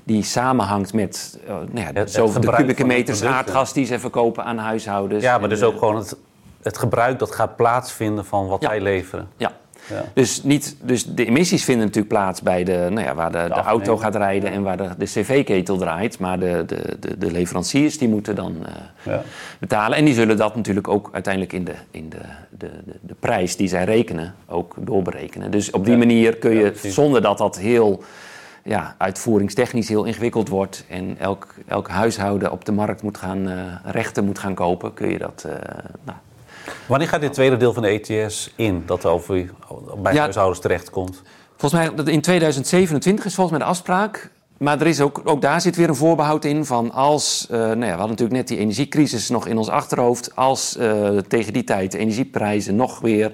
die samenhangt met uh, nou ja, het, zoveel de kubieke meters aardgas die ze verkopen aan huishoudens.
Ja, maar dus ook gewoon het, het gebruik dat gaat plaatsvinden van wat
ja.
wij leveren.
Ja. Dus, niet, dus de emissies vinden natuurlijk plaats bij de, nou ja, waar de, de, de auto gaat rijden en waar de, de cv-ketel draait. Maar de, de, de, de, leveranciers die moeten dan uh, ja. betalen. En die zullen dat natuurlijk ook uiteindelijk in de, in de, de, de, prijs die zij rekenen ook doorberekenen. Dus op die manier kun je, zonder dat dat heel ja, uitvoeringstechnisch heel ingewikkeld wordt en elk, elk huishouden op de markt moet gaan uh, rechten moet gaan kopen, kun je dat uh, nou,
Wanneer gaat dit tweede deel van de ETS in, dat over bij ja, huishoudens terechtkomt?
Volgens mij in 2027 is volgens mij de afspraak. maar er is ook, ook daar zit weer een voorbehoud in van als, uh, nou ja, we hadden natuurlijk net die energiecrisis nog in ons achterhoofd, als uh, tegen die tijd de energieprijzen nog weer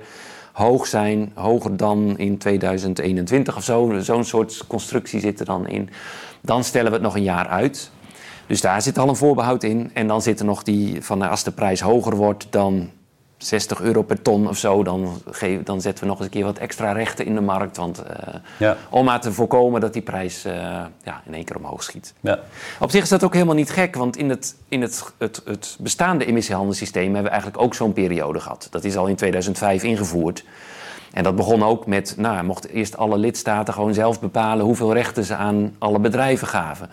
hoog zijn, hoger dan in 2021 of zo, zo'n soort constructie zit er dan in, dan stellen we het nog een jaar uit. Dus daar zit al een voorbehoud in. En dan zit er nog die van als de prijs hoger wordt dan 60 euro per ton of zo, dan, geef, dan zetten we nog eens een keer wat extra rechten in de markt. Want, uh, ja. Om maar te voorkomen dat die prijs uh, ja, in één keer omhoog schiet. Ja. Op zich is dat ook helemaal niet gek, want in het, in het, het, het bestaande emissiehandelssysteem hebben we eigenlijk ook zo'n periode gehad. Dat is al in 2005 ingevoerd. En dat begon ook met, nou, mochten eerst alle lidstaten gewoon zelf bepalen hoeveel rechten ze aan alle bedrijven gaven.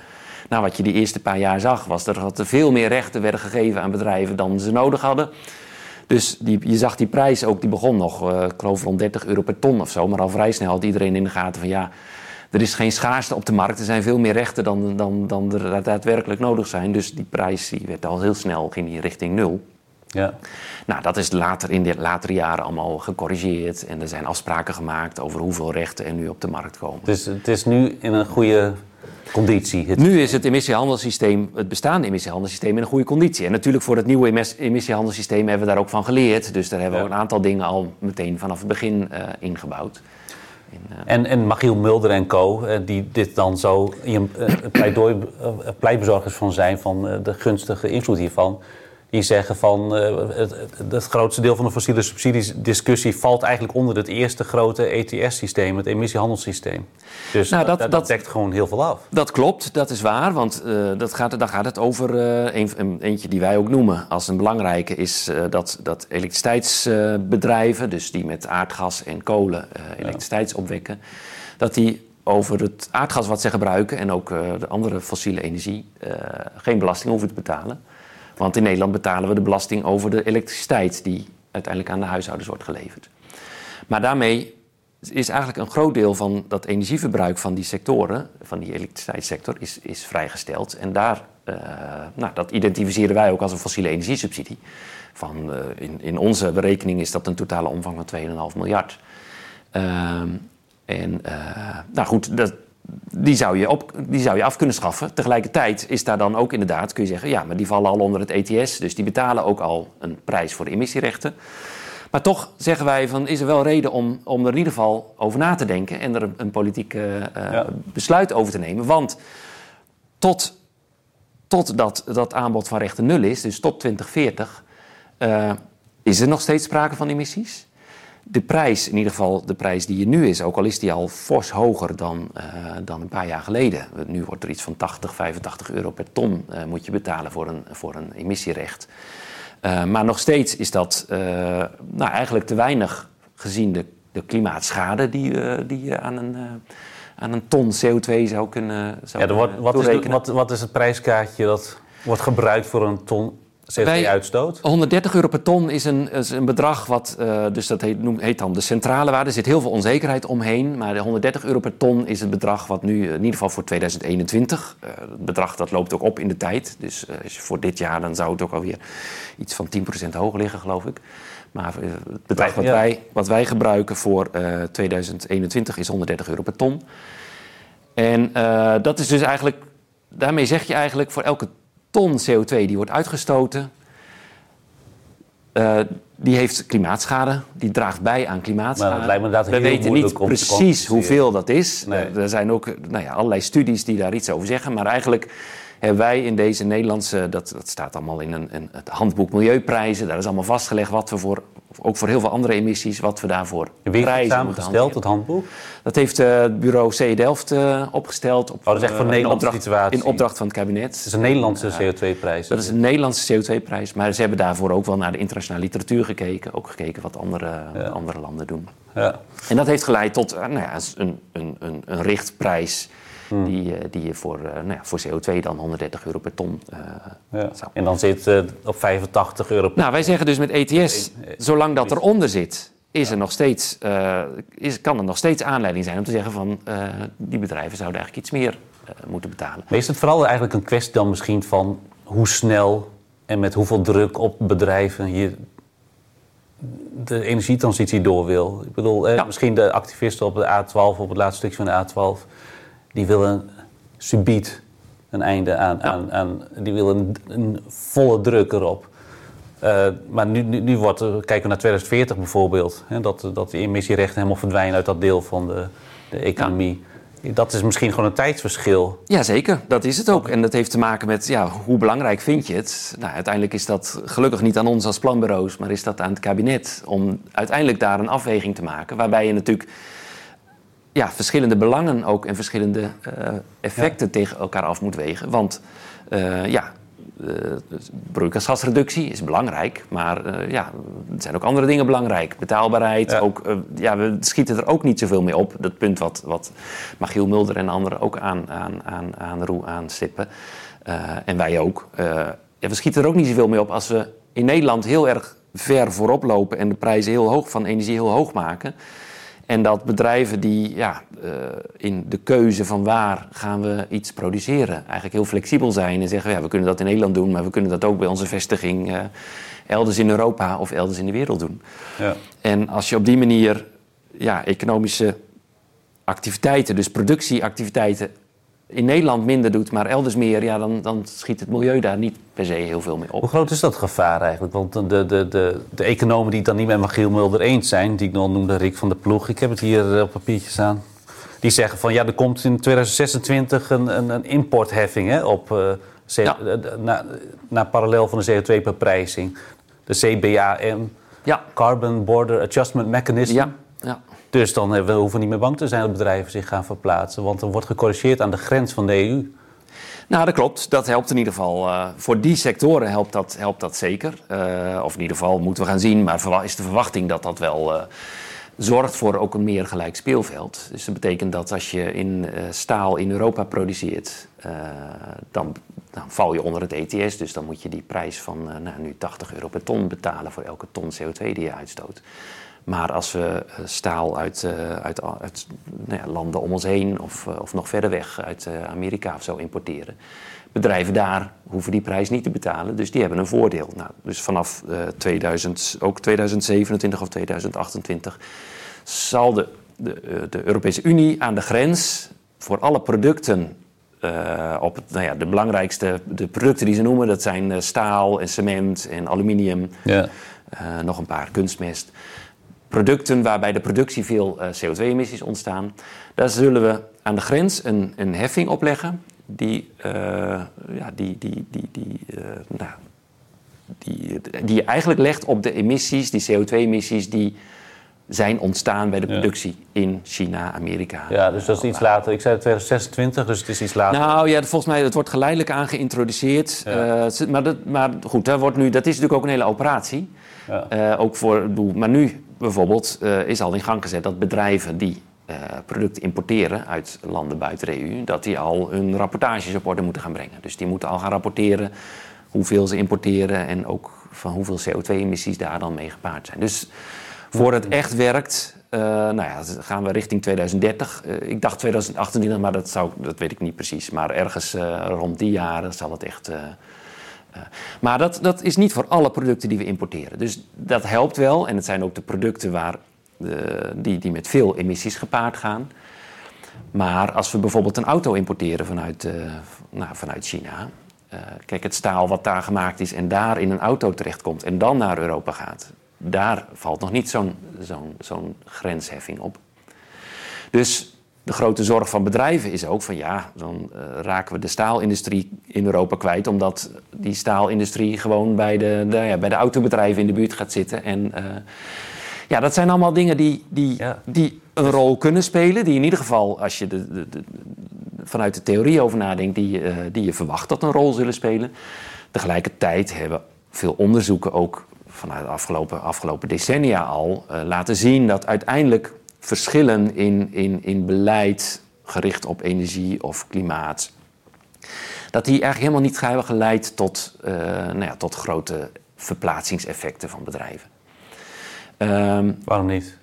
Nou, wat je die eerste paar jaar zag, was dat er veel meer rechten werden gegeven aan bedrijven dan ze nodig hadden. Dus die, je zag die prijs ook, die begon nog, uh, ik geloof rond 30 euro per ton of zo. Maar al vrij snel had iedereen in de gaten van ja, er is geen schaarste op de markt. Er zijn veel meer rechten dan, dan, dan er daadwerkelijk nodig zijn. Dus die prijs die werd al heel snel, ging die richting nul. Ja. Nou, dat is later in de latere jaren allemaal gecorrigeerd. En er zijn afspraken gemaakt over hoeveel rechten er nu op de markt komen.
Dus het is nu in een goede conditie.
Nu is het emissiehandelssysteem, het bestaande emissiehandelssysteem, in een goede conditie. En natuurlijk voor het nieuwe emissiehandelssysteem hebben we daar ook van geleerd. Dus daar hebben we een aantal dingen al meteen vanaf het begin uh, ingebouwd.
uh... En, en Magiel Mulder en co, uh, die dit dan zo in pleidooi, pleitbezorgers van zijn van de gunstige invloed hiervan die zeggen van uh, het, het, grootste deel van de fossiele subsidiesdiscussie valt eigenlijk onder het eerste grote ETS-systeem, het emissiehandelssysteem. Dus nou, dat, dat, dat, dekt gewoon heel veel af.
Dat klopt, dat is waar, want uh, dat gaat, dan gaat het over uh, een, eentje die wij ook noemen als een belangrijke, is dat, dat elektriciteitsbedrijven, dus die met aardgas en kolen elektriciteit opwekken, dat die over het aardgas wat ze gebruiken en ook de andere fossiele energie geen belasting hoeven te betalen. Want in Nederland betalen we de belasting over de elektriciteit die uiteindelijk aan de huishoudens wordt geleverd. Maar daarmee is eigenlijk een groot deel van dat energieverbruik van die sectoren, van die elektriciteitssector, is, is vrijgesteld. En daar, uh, nou, dat identificeren wij ook als een fossiele energiesubsidie. Van, uh, in, in onze berekening is dat een totale omvang van 2,5 miljard. Uh, en uh, nou goed, dat, die zou, je op, die zou je af kunnen schaffen. Tegelijkertijd is daar dan ook inderdaad, kun je zeggen, ja, maar die vallen al onder het ETS, dus die betalen ook al een prijs voor de emissierechten. Maar toch zeggen wij van is er wel reden om, om er in ieder geval over na te denken en er een, politiek uh, ja. besluit over te nemen. Want tot, tot dat, dat aanbod van rechten nul is, dus tot 2040, uh, is er nog steeds sprake van emissies de prijs, in ieder geval de prijs die er nu is, ook al is die al fors hoger dan, uh, dan een paar jaar geleden. Nu wordt er iets van 80, 85 euro per ton uh, moet je betalen voor een, voor een emissierecht. Uh, maar nog steeds is dat nou, eigenlijk te weinig gezien de, de klimaatschade die, die je aan een, aan een ton CO2 zou kunnen zou
ja, wordt, wat, is wat, wat is het prijskaartje dat wordt gebruikt voor een ton CO2-uitstoot?
130 euro per ton is een, is een bedrag wat, uh, dus dat heet, noem, heet, dan de centrale waarde. Er zit heel veel onzekerheid omheen, maar de 130 euro per ton is het bedrag wat nu, in ieder geval voor 2021, uh, het bedrag dat loopt ook op in de tijd. Dus uh, voor dit jaar dan zou het ook alweer iets van 10% hoger liggen, geloof ik. Maar het bedrag wat, wij, wat wij gebruiken voor 2021 is 130 euro per ton. En dat is dus eigenlijk, daarmee zeg je eigenlijk voor elke ton CO2 die wordt uitgestoten, uh, die heeft klimaatschade, die draagt bij aan klimaatschade.
Maar dat
We weten niet precies hoeveel dat is. Nee. Er zijn ook nou ja, allerlei studies die daar iets over zeggen, maar eigenlijk hebben wij in deze Nederlandse, dat, dat staat allemaal in een, een, het handboek Milieuprijzen, daar is allemaal vastgelegd wat we voor ook voor heel veel andere emissies, wat we daarvoor
Wie het samengesteld, het handboek?
Dat heeft uh, het bureau C Delft uh, opgesteld. Op,
oh, dat is echt voor uh, Nederlandse
opdracht,
situatie?
In opdracht van het kabinet.
Het is een Nederlandse CO2-prijs?
Dat is een Nederlandse CO2-prijs. Maar ze hebben daarvoor ook wel naar de internationale literatuur gekeken. Ook gekeken wat andere, ja. andere landen doen. Ja. En dat heeft geleid tot nou ja, een, een, een, een richtprijs... Hmm. Die, die je voor, nou ja, voor CO2 dan 130 euro per ton uh,
ja. zou. En dan zit uh, op 85 euro per
Nou, wij zeggen dus met ETS, zolang dat eronder zit, is er nog steeds, is, kan er nog steeds aanleiding zijn om te zeggen van die bedrijven zouden eigenlijk iets meer moeten betalen.
Maar is het vooral eigenlijk een kwestie dan misschien van hoe snel en met hoeveel druk op bedrijven je de energietransitie door wil? Ik bedoel, ja. misschien de activisten op de A12, op het laatste stukje van de A12 die willen subiet een einde aan. aan, aan die wil een, een volle druk erop. Uh, maar nu, nu, nu wordt, kijken we naar 2040 bijvoorbeeld, hè, dat, dat die emissierechten helemaal verdwijnen uit dat deel van de, de economie. Dat is misschien gewoon een tijdsverschil.
Jazeker, dat is het ook. En dat heeft te maken met ja, hoe belangrijk vind je het? Nou, uiteindelijk is dat gelukkig niet aan ons als planbureaus, maar is dat aan het kabinet om uiteindelijk daar een afweging te maken. Waarbij je natuurlijk ja, verschillende belangen ook en verschillende uh, effecten tegen elkaar af moet wegen. Want uh, ja, uh, broeikasgasreductie is belangrijk, maar ja, er zijn ook andere dingen belangrijk. Betaalbaarheid, ja. ook, ja, we schieten er ook niet zoveel mee op. Dat punt wat, wat Magiel Mulder en anderen ook aan, aan, aan, aan roe aanstippen. en wij ook. ja, we schieten er ook niet zoveel mee op als we in Nederland heel erg ver voorop lopen en de prijzen heel hoog van energie heel hoog maken. En dat bedrijven die ja, uh, in de keuze van waar gaan we iets produceren, eigenlijk heel flexibel zijn en zeggen: ja, we kunnen dat in Nederland doen, maar we kunnen dat ook bij onze vestiging uh, elders in Europa of elders in de wereld doen. Ja. En als je op die manier ja, economische activiteiten, dus productieactiviteiten, in Nederland minder doet, maar elders meer, ja, dan, dan schiet het milieu daar niet per se heel veel mee op.
Hoe groot is dat gevaar eigenlijk? Want de, de, de, de economen die het dan niet met Magiel Mulder eens zijn, die ik nog noemde Rick van der Ploeg, ik heb het hier eh, op papiertjes aan, die zeggen van ja, er komt in 2026 een, een, een importheffing hè, op, uh, ja. na, na parallel van de CO2-beprijzing. De CBAM, ja. Carbon Border Adjustment Mechanism.
Ja. Ja.
Dus dan we hoeven we niet meer bang te zijn dat bedrijven zich gaan verplaatsen. Want er wordt gecorrigeerd aan de grens van de EU.
Nou, dat klopt. Dat helpt in ieder geval. Uh, voor die sectoren helpt dat, helpt dat zeker. Uh, of in ieder geval moeten we gaan zien. Maar is de verwachting dat dat wel uh, zorgt voor ook een meer gelijk speelveld. Dus dat betekent dat als je in staal in Europa produceert, dan, dan, val je onder het ETS. Dus dan moet je die prijs van nou, nu 80 euro per ton betalen voor elke ton CO2 die je uitstoot. Maar als we staal uit, uh, uit, uit nou ja, landen om ons heen of, uh, of nog verder weg uit Amerika of zo importeren, bedrijven daar hoeven die prijs niet te betalen, dus die hebben een voordeel. Nou, dus vanaf 2000, ook 2027 of 2028 zal de, de, de Europese Unie aan de grens voor alle producten op nou ja, de belangrijkste de producten die ze noemen, dat zijn staal en cement en aluminium, ja. nog een paar kunstmest producten waarbij de productie veel uh, CO2-emissies ontstaan. Daar zullen we aan de grens een, een heffing opleggen die, uh, ja, die, die, die, die, uh, nou, die, die je eigenlijk legt op de emissies, die CO2-emissies die zijn ontstaan bij de productie ja. in China, Amerika.
Ja, dus dat is iets later. Ik zei 2026, dus het is iets later.
Nou ja, volgens mij het wordt geleidelijk aan geïntroduceerd. Ja. maar, dat, maar goed, dat, wordt nu, dat is natuurlijk ook een hele operatie. Ja. ook voor, maar nu bijvoorbeeld uh, is al in gang gezet dat bedrijven die uh, producten importeren uit landen buiten de EU, dat die al hun rapportages op orde moeten gaan brengen. Dus die moeten al gaan rapporteren hoeveel ze importeren en ook van hoeveel CO2-emissies daar dan mee gepaard zijn. Dus voor het echt werkt, uh, nou ja, gaan we richting 2030. ik dacht 2028, maar dat, zou, dat weet ik niet precies. Maar ergens rond die jaren zal het echt maar dat, dat is niet voor alle producten die we importeren. Dus dat helpt wel. En het zijn ook de producten waar, uh, die, die met veel emissies gepaard gaan. Maar als we bijvoorbeeld een auto importeren vanuit, uh, nou, vanuit China. kijk, het staal wat daar gemaakt is en daar in een auto terechtkomt en dan naar Europa gaat. Daar valt nog niet zo'n zo'n grensheffing op. Dus de grote zorg van bedrijven is ook van ja, dan uh, raken we de staalindustrie in Europa kwijt, omdat die staalindustrie gewoon bij de, de ja, bij de autobedrijven in de buurt gaat zitten. En uh, ja, dat zijn allemaal dingen die, die, ja. die een rol kunnen spelen, die in ieder geval, als je de, de, de, vanuit de theorie over nadenkt, die, uh, die je verwacht dat een rol zullen spelen. Tegelijkertijd hebben veel onderzoeken ook vanuit de afgelopen, afgelopen decennia al laten zien dat uiteindelijk verschillen in, in, in beleid gericht op energie of klimaat. Dat die eigenlijk helemaal niet hebben geleid tot, uh, nou ja, tot grote verplaatsingseffecten van bedrijven.
Um, Waarom niet?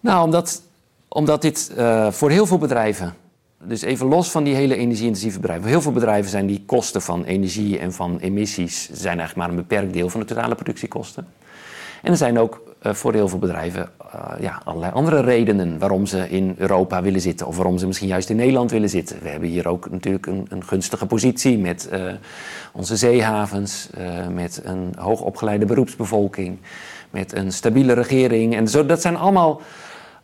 Nou, omdat, omdat dit uh, voor heel veel bedrijven, dus even los van die hele energie-intensieve bedrijven, heel veel bedrijven zijn die kosten van energie en van emissies zijn eigenlijk maar een beperkt deel van de totale productiekosten. En er zijn ook eh, voor heel veel bedrijven uh, ja, allerlei andere redenen waarom ze in Europa willen zitten. Of waarom ze misschien juist in Nederland willen zitten. We hebben hier ook natuurlijk een, een gunstige positie met uh, onze zeehavens, met een hoogopgeleide beroepsbevolking, met een stabiele regering. En zo, dat zijn allemaal,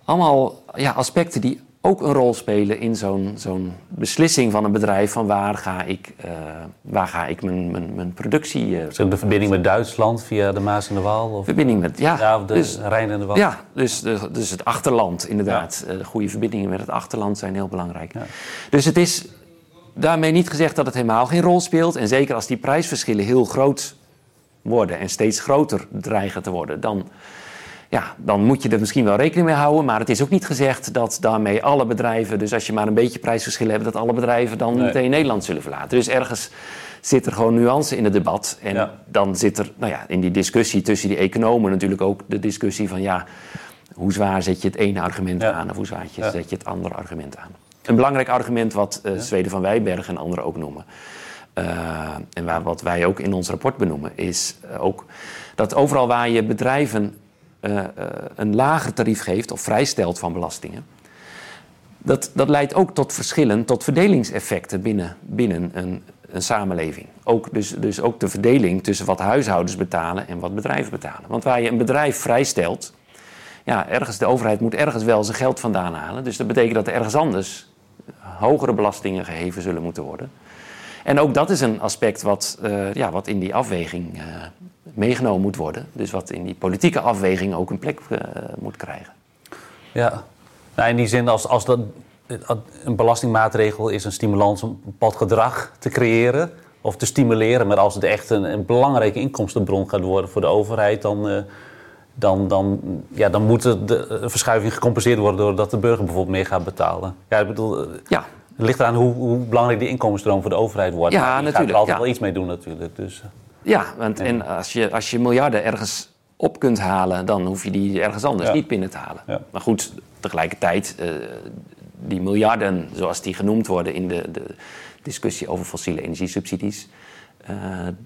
allemaal ja, aspecten die ook een rol spelen in zo'n zo'n beslissing van een bedrijf van waar ga ik, uh, waar ga ik mijn, mijn, mijn productie... Uh,
de verbinding met Duitsland via de Maas en de Waal? Of?
Verbinding met, ja.
ja of de dus, Rijn en de Waal?
Ja, dus, dus het achterland inderdaad. Ja. Uh, de goede verbindingen met het achterland zijn heel belangrijk. Ja. Dus het is daarmee niet gezegd dat het helemaal geen rol speelt. En zeker als die prijsverschillen heel groot worden en steeds groter dreigen te worden... dan ja, dan moet je er misschien wel rekening mee houden. Maar het is ook niet gezegd dat daarmee alle bedrijven, dus als je maar een beetje prijsverschil hebt, dat alle bedrijven dan nee. meteen Nederland zullen verlaten. Dus ergens zit er gewoon nuance in het debat. En ja. dan zit er nou ja, in die discussie tussen die economen natuurlijk ook de discussie van ja, hoe zwaar zet je het ene argument ja. aan of hoe zwaar je, ja. zet je het andere argument aan. Een belangrijk argument wat uh, Zweden van Wijberg en anderen ook noemen. Uh, en waar, wat wij ook in ons rapport benoemen, is uh, ook dat overal waar je bedrijven een lager tarief geeft of vrijstelt van belastingen. Dat, dat leidt ook tot verschillen, tot verdelingseffecten binnen, binnen een, een samenleving. Ook, dus, dus ook de verdeling tussen wat huishoudens betalen en wat bedrijven betalen. Want waar je een bedrijf vrijstelt, ja, ergens, de overheid moet ergens wel zijn geld vandaan halen. Dus dat betekent dat er ergens anders hogere belastingen geheven zullen moeten worden. En ook dat is een aspect wat, uh, ja, wat in die afweging meegenomen moet worden. Dus wat in die politieke afweging ook een plek uh, moet krijgen.
Ja, nou, in die zin als, als dat een belastingmaatregel is een stimulans om een bepaald gedrag te creëren of te stimuleren. Maar als het echt een, een belangrijke inkomstenbron gaat worden voor de overheid, dan, dan, dan, ja, dan moet de verschuiving gecompenseerd worden doordat de burger bijvoorbeeld meer gaat betalen. Ja, ik bedoel,
ja.
Het ligt eraan hoe, hoe, belangrijk die inkomensstroom voor de overheid wordt.
Ja,
maar
natuurlijk.
gaat er altijd
ja.
wel iets mee doen natuurlijk. Dus.
Ja, want en als, je, als je miljarden ergens op kunt halen, dan hoef je die ergens anders
ja.
niet binnen te halen. Ja. Maar goed, tegelijkertijd, uh, die miljarden, zoals die genoemd worden in de, de discussie over fossiele energiesubsidies. Uh,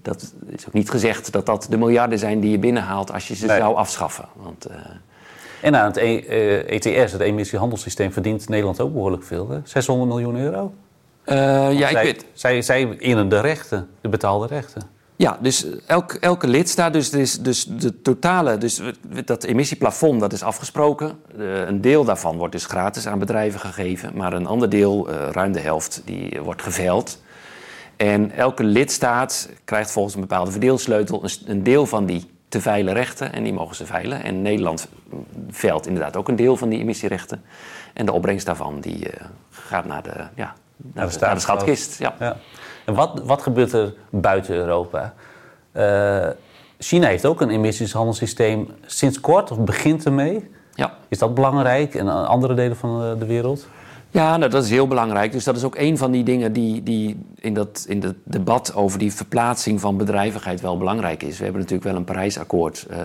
dat is ook niet gezegd dat dat de miljarden zijn die je binnenhaalt als je ze nee. zou afschaffen. Want,
en aan het e ETS, het emissiehandelssysteem, verdient Nederland ook behoorlijk veel. Hè? 600 miljoen euro.
Ja,
zij,
ik weet...
zij, zij innen de rechten, de betaalde rechten.
Ja, dus elk, elke lidstaat, dus, dus, dus de totale, dus dat emissieplafond dat is afgesproken. Uh, een deel daarvan wordt dus gratis aan bedrijven gegeven, maar een ander deel, uh, ruim de helft, die wordt geveild. En elke lidstaat krijgt volgens een bepaalde verdeelsleutel een, deel van die te veilen rechten en die mogen ze veilen. En Nederland veilt inderdaad ook een deel van die emissierechten. En de opbrengst daarvan die, gaat naar de, ja, naar de, naar de schatkist. Ja.
ja. En wat, wat gebeurt er buiten Europa? Uh, China heeft ook een emissieshandelssysteem sinds kort, of begint ermee.
Ja.
Is dat belangrijk in andere delen van de wereld?
Ja, nou, dat is heel belangrijk. Dus dat is ook een van die dingen die, die in, dat, in het debat over die verplaatsing van bedrijvigheid wel belangrijk is. We hebben natuurlijk wel een Parijsakkoord uh,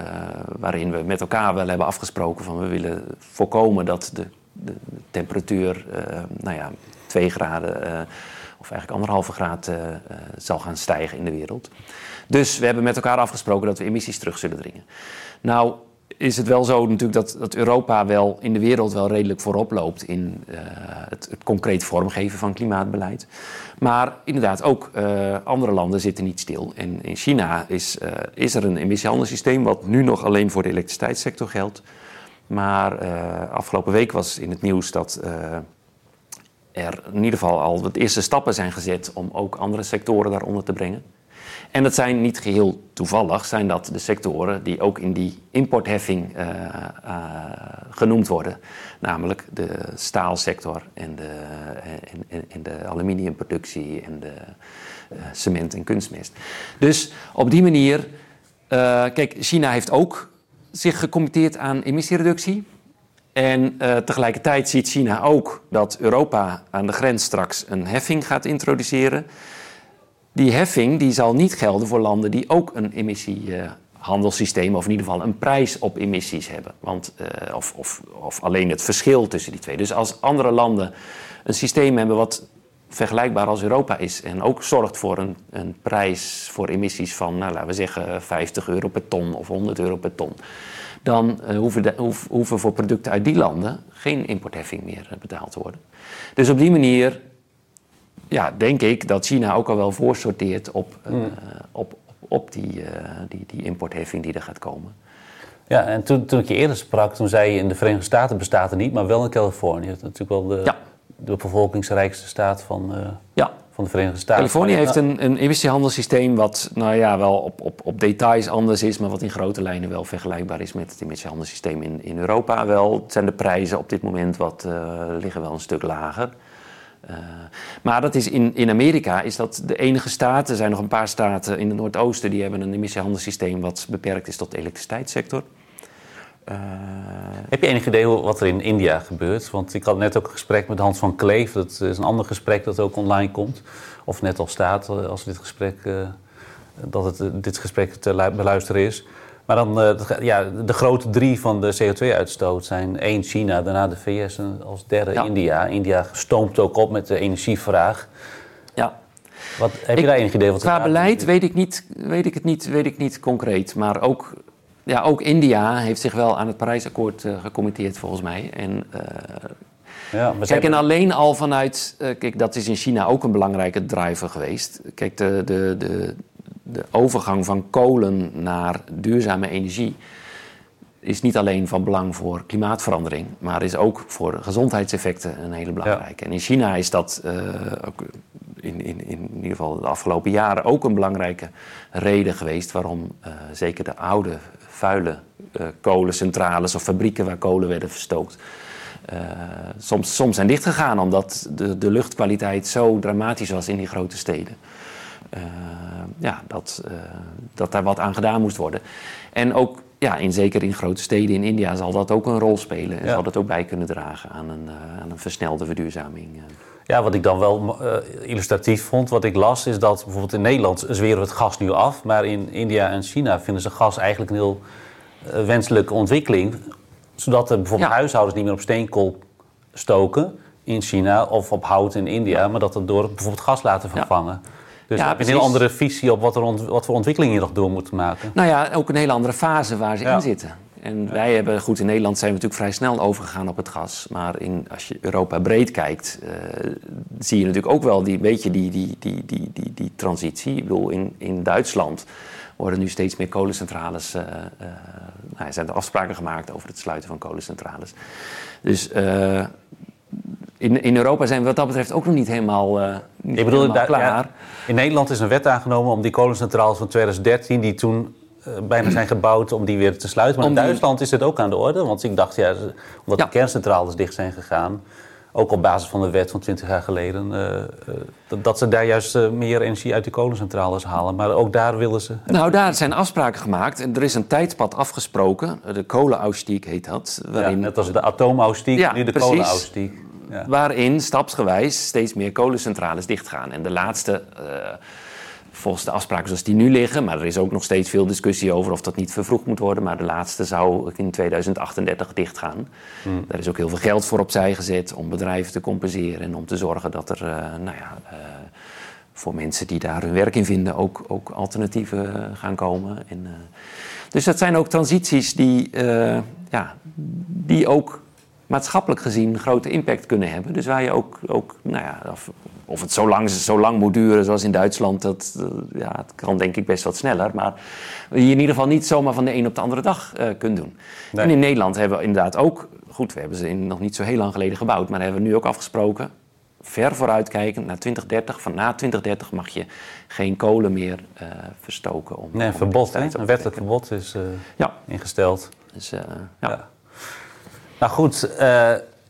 waarin we met elkaar wel hebben afgesproken van we willen voorkomen dat de, de, de temperatuur, uh, nou ja, 2 graden uh, of eigenlijk anderhalve graad zal gaan stijgen in de wereld. Dus we hebben met elkaar afgesproken dat we emissies terug zullen dringen. Nou, is het wel zo natuurlijk dat, dat Europa wel in de wereld wel redelijk voorop loopt in uh, het, het, concreet vormgeven van klimaatbeleid. Maar inderdaad, ook andere landen zitten niet stil. En in China is, is er een emissiehandelssysteem wat nu nog alleen voor de elektriciteitssector geldt. Maar afgelopen week was in het nieuws dat er in ieder geval al de eerste stappen zijn gezet om ook andere sectoren daaronder te brengen. En dat zijn niet geheel toevallig, zijn dat de sectoren die ook in die importheffing uh, uh, genoemd worden. Namelijk de staalsector en de, en de aluminiumproductie en de cement en kunstmest. Dus op die manier, kijk, China heeft ook zich gecommitteerd aan emissiereductie. En tegelijkertijd ziet China ook dat Europa aan de grens straks een heffing gaat introduceren die heffing die zal niet gelden voor landen die ook een emissiehandelssysteem, of in ieder geval een prijs op emissies hebben. Want, uh, of, of, of alleen het verschil tussen die twee. Dus als andere landen een systeem hebben wat vergelijkbaar als Europa is en ook zorgt voor een, een prijs voor emissies van, nou, laten we zeggen, 50 euro per ton of 100 euro per ton. Dan uh, hoeven, de, hoeven voor producten uit die landen geen importheffing meer betaald te worden. Dus op die manier ja, denk ik dat China ook al wel voorsorteert op, mm. op, op die, die, die importheffing die er gaat komen.
Ja, en toen, toen ik je eerder sprak, toen zei je in de Verenigde Staten bestaat er niet, maar wel in Californië. Dat is natuurlijk wel de, ja. de bevolkingsrijkste staat van, uh, ja. Van de Verenigde Staten.
Californië heeft een, een emissiehandelssysteem wat nou ja, wel op, op, op details anders is, maar wat in grote lijnen wel vergelijkbaar is met het emissiehandelssysteem in, in Europa. Wel zijn de prijzen op dit moment wat, uh, liggen wel een stuk lager. Uh, maar dat is in, in Amerika is dat de enige staat. Er zijn nog een paar staten in het Noordoosten die hebben een emissiehandelssysteem wat beperkt is tot de elektriciteitssector.
Uh, Heb je enig idee wat er in India gebeurt? Want ik had net ook een gesprek met Hans van Kleef. Dat is een ander gesprek dat ook online komt. Of net al staat eh, als dit gesprek, uh, dat het, dit gesprek te beluisteren is. Maar dan, ja, de grote drie van de CO2-uitstoot zijn één China, daarna de VS en als derde India. India stoomt ook op met de energievraag.
Ja.
Wat, heb je daar enig idee wat
Qua beleid weet ik, niet, weet ik het niet, weet ik niet concreet. Maar ook ja, ook India heeft zich wel aan het Parijsakkoord uh, gecommitteerd volgens mij. En, uh, ja, kijk, en alleen al vanuit, uh, kijk, dat is in China ook een belangrijke driver geweest. Kijk, de, de, de, de overgang van kolen naar duurzame energie is niet alleen van belang voor klimaatverandering, maar is ook voor gezondheidseffecten een hele belangrijke. En in China is dat ook in, in, in ieder geval de afgelopen jaren ook een belangrijke reden geweest waarom zeker de oude vuile uh, kolencentrales of fabrieken waar kolen werden verstookt. Uh, soms, soms zijn dichtgegaan omdat de, de luchtkwaliteit zo dramatisch was in die grote steden. Uh, ja, dat, dat daar wat aan gedaan moest worden. En ook, ja, in, zeker in grote steden in India zal dat ook een rol spelen. En zal dat ook bij kunnen dragen aan een, aan een versnelde verduurzaming.
Ja, wat ik dan wel uh, illustratief vond, wat ik las, is dat bijvoorbeeld in Nederland zweren we het gas nu af. Maar in India en China vinden ze gas eigenlijk een heel uh, wenselijke ontwikkeling. Zodat er bijvoorbeeld huishoudens niet meer op steenkool stoken in China of op hout in India, maar dat het door bijvoorbeeld gas laten vervangen. Ja. Dus ja, heb je een heel andere visie op wat, er wat voor ontwikkelingen je nog door moet maken.
Nou ja, ook een hele andere fase waar ze in zitten. En wij hebben, goed, in Nederland zijn we natuurlijk vrij snel overgegaan op het gas. Maar in, als je Europa breed kijkt, uh, zie je natuurlijk ook wel die, beetje die, die, die, die, die, die transitie. Ik bedoel, in, in Duitsland worden nu steeds meer kolencentrales. Uh, uh, nou, er zijn er afspraken gemaakt over het sluiten van kolencentrales. Dus in, in Europa zijn we wat dat betreft ook nog niet helemaal, niet Ik bedoel, helemaal klaar. Ja,
in Nederland is een wet aangenomen om die kolencentrales van 2013, die toen uh, bijna zijn gebouwd om die weer te sluiten. Maar in Duitsland is het ook aan de orde. Want ik dacht, ja, omdat de kerncentrales dicht zijn gegaan... ook op basis van de wet van 20 jaar geleden... Uh, dat ze daar juist meer energie uit die kolencentrales halen. Maar ook daar willen ze...
Nou, daar zijn afspraken gemaakt. En er is een tijdspad afgesproken. De kolenausstieg heet dat.
Waarin... Ja, net als de atoomausstieg, ja, nu de kolenausstieg.
Ja. Waarin stapsgewijs steeds meer kolencentrales dichtgaan. En de laatste volgens de afspraken zoals die nu liggen. Maar er is ook nog steeds veel discussie over of dat niet vervroegd moet worden. Maar de laatste zou in 2038 dichtgaan. Hmm. Daar is ook heel veel geld voor opzij gezet om bedrijven te compenseren. En om te zorgen dat er, uh, nou ja, uh, voor mensen die daar hun werk in vinden, ook, ook alternatieven gaan komen. En, dus dat zijn ook transities die, ja, die ook maatschappelijk gezien grote impact kunnen hebben. Dus waar je ook, ook nou ja, of het zo lang, zo lang moet duren zoals in Duitsland, dat uh, ja, het kan denk ik best wat sneller. Maar je in ieder geval niet zomaar van de een op de andere dag uh, kunt doen. En in Nederland hebben we inderdaad ook, goed, we hebben ze in, nog niet zo heel lang geleden gebouwd, maar hebben we nu ook afgesproken, ver vooruitkijkend naar 2030. Van na 2030 mag je geen kolen meer uh, verstoken. Om,
nee, een verbod, een wettelijk verbod is ja. ingesteld. Dus, ja. ja. Nou goed,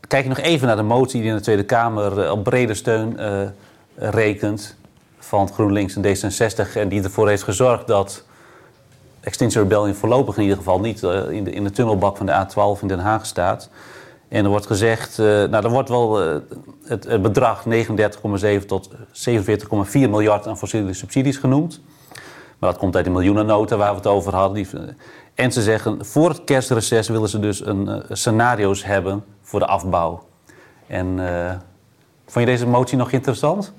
kijk nog even naar de motie die in de Tweede Kamer eh, op brede steun uh, rekent van GroenLinks en D66 en die ervoor heeft gezorgd dat Extinction Rebellion voorlopig in ieder geval niet uh, in, de, in de tunnelbak van de A12 in Den Haag staat. En er wordt gezegd, uh, nou er wordt wel het, het, bedrag 39,7 tot 47,4 miljard aan fossiele subsidies genoemd. Maar dat komt uit de miljoenennota waar we het over hadden. Die, en ze zeggen, voor het kerstreces willen ze dus een, scenario's hebben voor de afbouw. En uh, vond je deze motie nog interessant?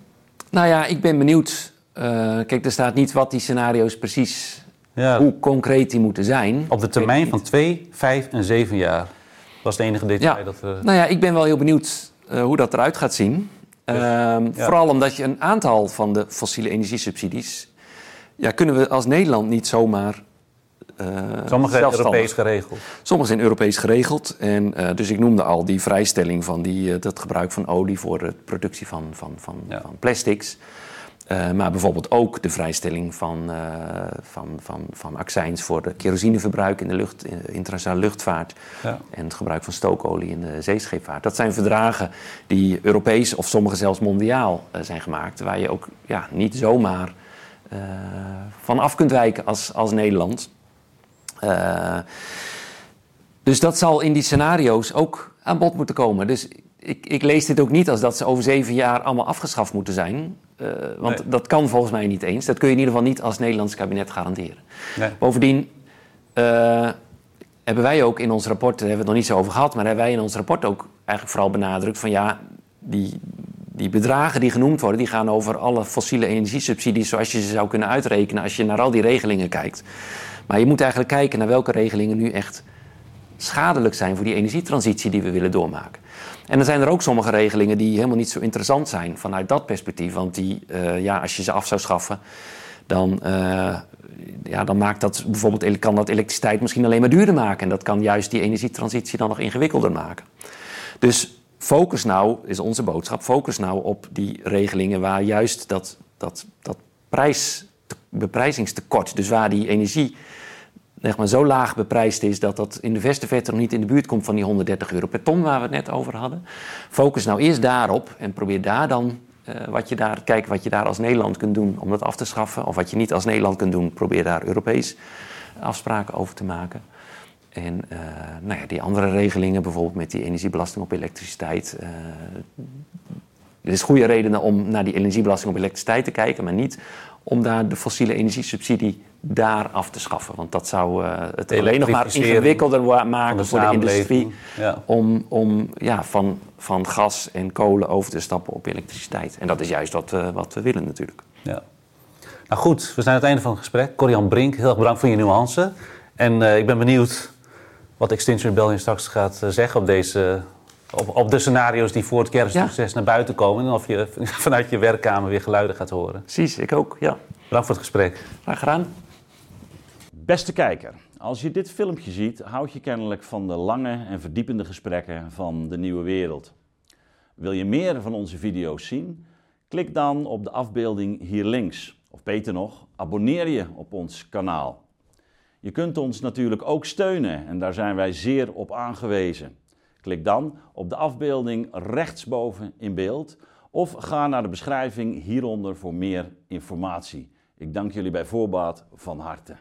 Nou ja, ik ben benieuwd. Uh, kijk, er staat niet wat die scenario's precies
Ja.
Hoe concreet die moeten zijn.
Op de termijn van 2, 5 en 7 jaar. was het enige detail
Ja.
dat.
Nou ja, ik ben wel heel benieuwd eh, hoe dat eruit gaat zien. Ehm,
ja.
Vooral omdat je een aantal van de fossiele energiesubsidies... Ja, kunnen we als Nederland niet zomaar eh
Sommige zijn. Europees geregeld.
Sommige zijn Europees geregeld. En, eh, dus ik noemde al die vrijstelling van die, eh, dat gebruik van olie voor de productie van, van, van,
Ja.
van plastics. Eh, maar bijvoorbeeld ook de vrijstelling van, eh, van, van, van accijns voor de kerosineverbruik in de lucht, in internationale luchtvaart.
Ja.
En het gebruik van stookolie in de zeescheepvaart. Dat zijn verdragen die Europees of sommige zelfs mondiaal eh, zijn gemaakt. Waar je ook ja, niet zomaar eh, van af kunt wijken als, als Nederland. Eh, dus dat zal in die scenario's ook aan bod moeten komen. Dus ik, ik lees dit ook niet als dat ze over zeven jaar allemaal afgeschaft moeten zijn. Eh, want
Nee.
dat kan volgens mij niet eens. Dat kun je in ieder geval niet als Nederlands kabinet garanderen.
Nee.
Bovendien eh, hebben wij ook in ons rapport, daar hebben we het nog niet zo over gehad, maar hebben wij in ons rapport ook eigenlijk vooral benadrukt van ja, die, die bedragen die genoemd worden, die gaan over alle fossiele energiesubsidies zoals je ze zou kunnen uitrekenen als je naar al die regelingen kijkt. Maar je moet eigenlijk kijken naar welke regelingen nu echt schadelijk zijn voor die energietransitie die we willen doormaken. En dan zijn er ook sommige regelingen die helemaal niet zo interessant zijn vanuit dat perspectief. Want die, eh, ja, als je ze af zou schaffen, dan, eh, ja, dan maakt dat bijvoorbeeld, kan dat elektriciteit misschien alleen maar duurder maken. En dat kan juist die energietransitie dan nog ingewikkelder maken. Dus focus nou, is onze boodschap, focus nou op die regelingen waar juist dat, dat, dat prijs, beprijzingstekort, dus waar die energie zeg maar, zo laag beprijsd is dat dat in de verste verte nog niet in de buurt komt van die 130 euro per ton waar we het net over hadden. Focus nou eerst daarop en probeer daar dan eh, wat je daar, kijk wat je daar als Nederland kunt doen om dat af te schaffen. Of wat je niet als Nederland kunt doen, probeer daar Europees afspraken over te maken. En eh, nou ja, die andere regelingen, bijvoorbeeld met die energiebelasting op elektriciteit. eh, er is goede redenen om naar die energiebelasting op elektriciteit te kijken, maar niet om daar de fossiele energiesubsidie daar af te schaffen. Want dat zou eh, het alleen nog maar ingewikkelder maken voor de industrie.
Ja.
om, om ja, van, van gas en kolen over te stappen op elektriciteit. En dat is juist wat, we wat we willen natuurlijk.
Ja. Nou goed, we zijn aan het einde van het gesprek. Corian Brink, heel erg bedankt voor je nuance. En eh, ik ben benieuwd wat Extinction Rebellion straks gaat eh, zeggen op, deze, op, op de scenario's die voor het kerstproces naar buiten komen. En of je vanuit je werkkamer weer geluiden gaat horen.
Precies, ik ook. Ja,
Bedankt voor het gesprek.
graag gedaan.
Beste kijker, als je dit filmpje ziet, houd je kennelijk van de lange en verdiepende gesprekken van de nieuwe wereld. Wil je meer van onze video's zien? Klik dan op de afbeelding hier links. Of beter nog, abonneer je op ons kanaal. Je kunt ons natuurlijk ook steunen en daar zijn wij zeer op aangewezen. Klik dan op de afbeelding rechtsboven in beeld of ga naar de beschrijving hieronder voor meer informatie. Ik dank jullie bij voorbaat van harte.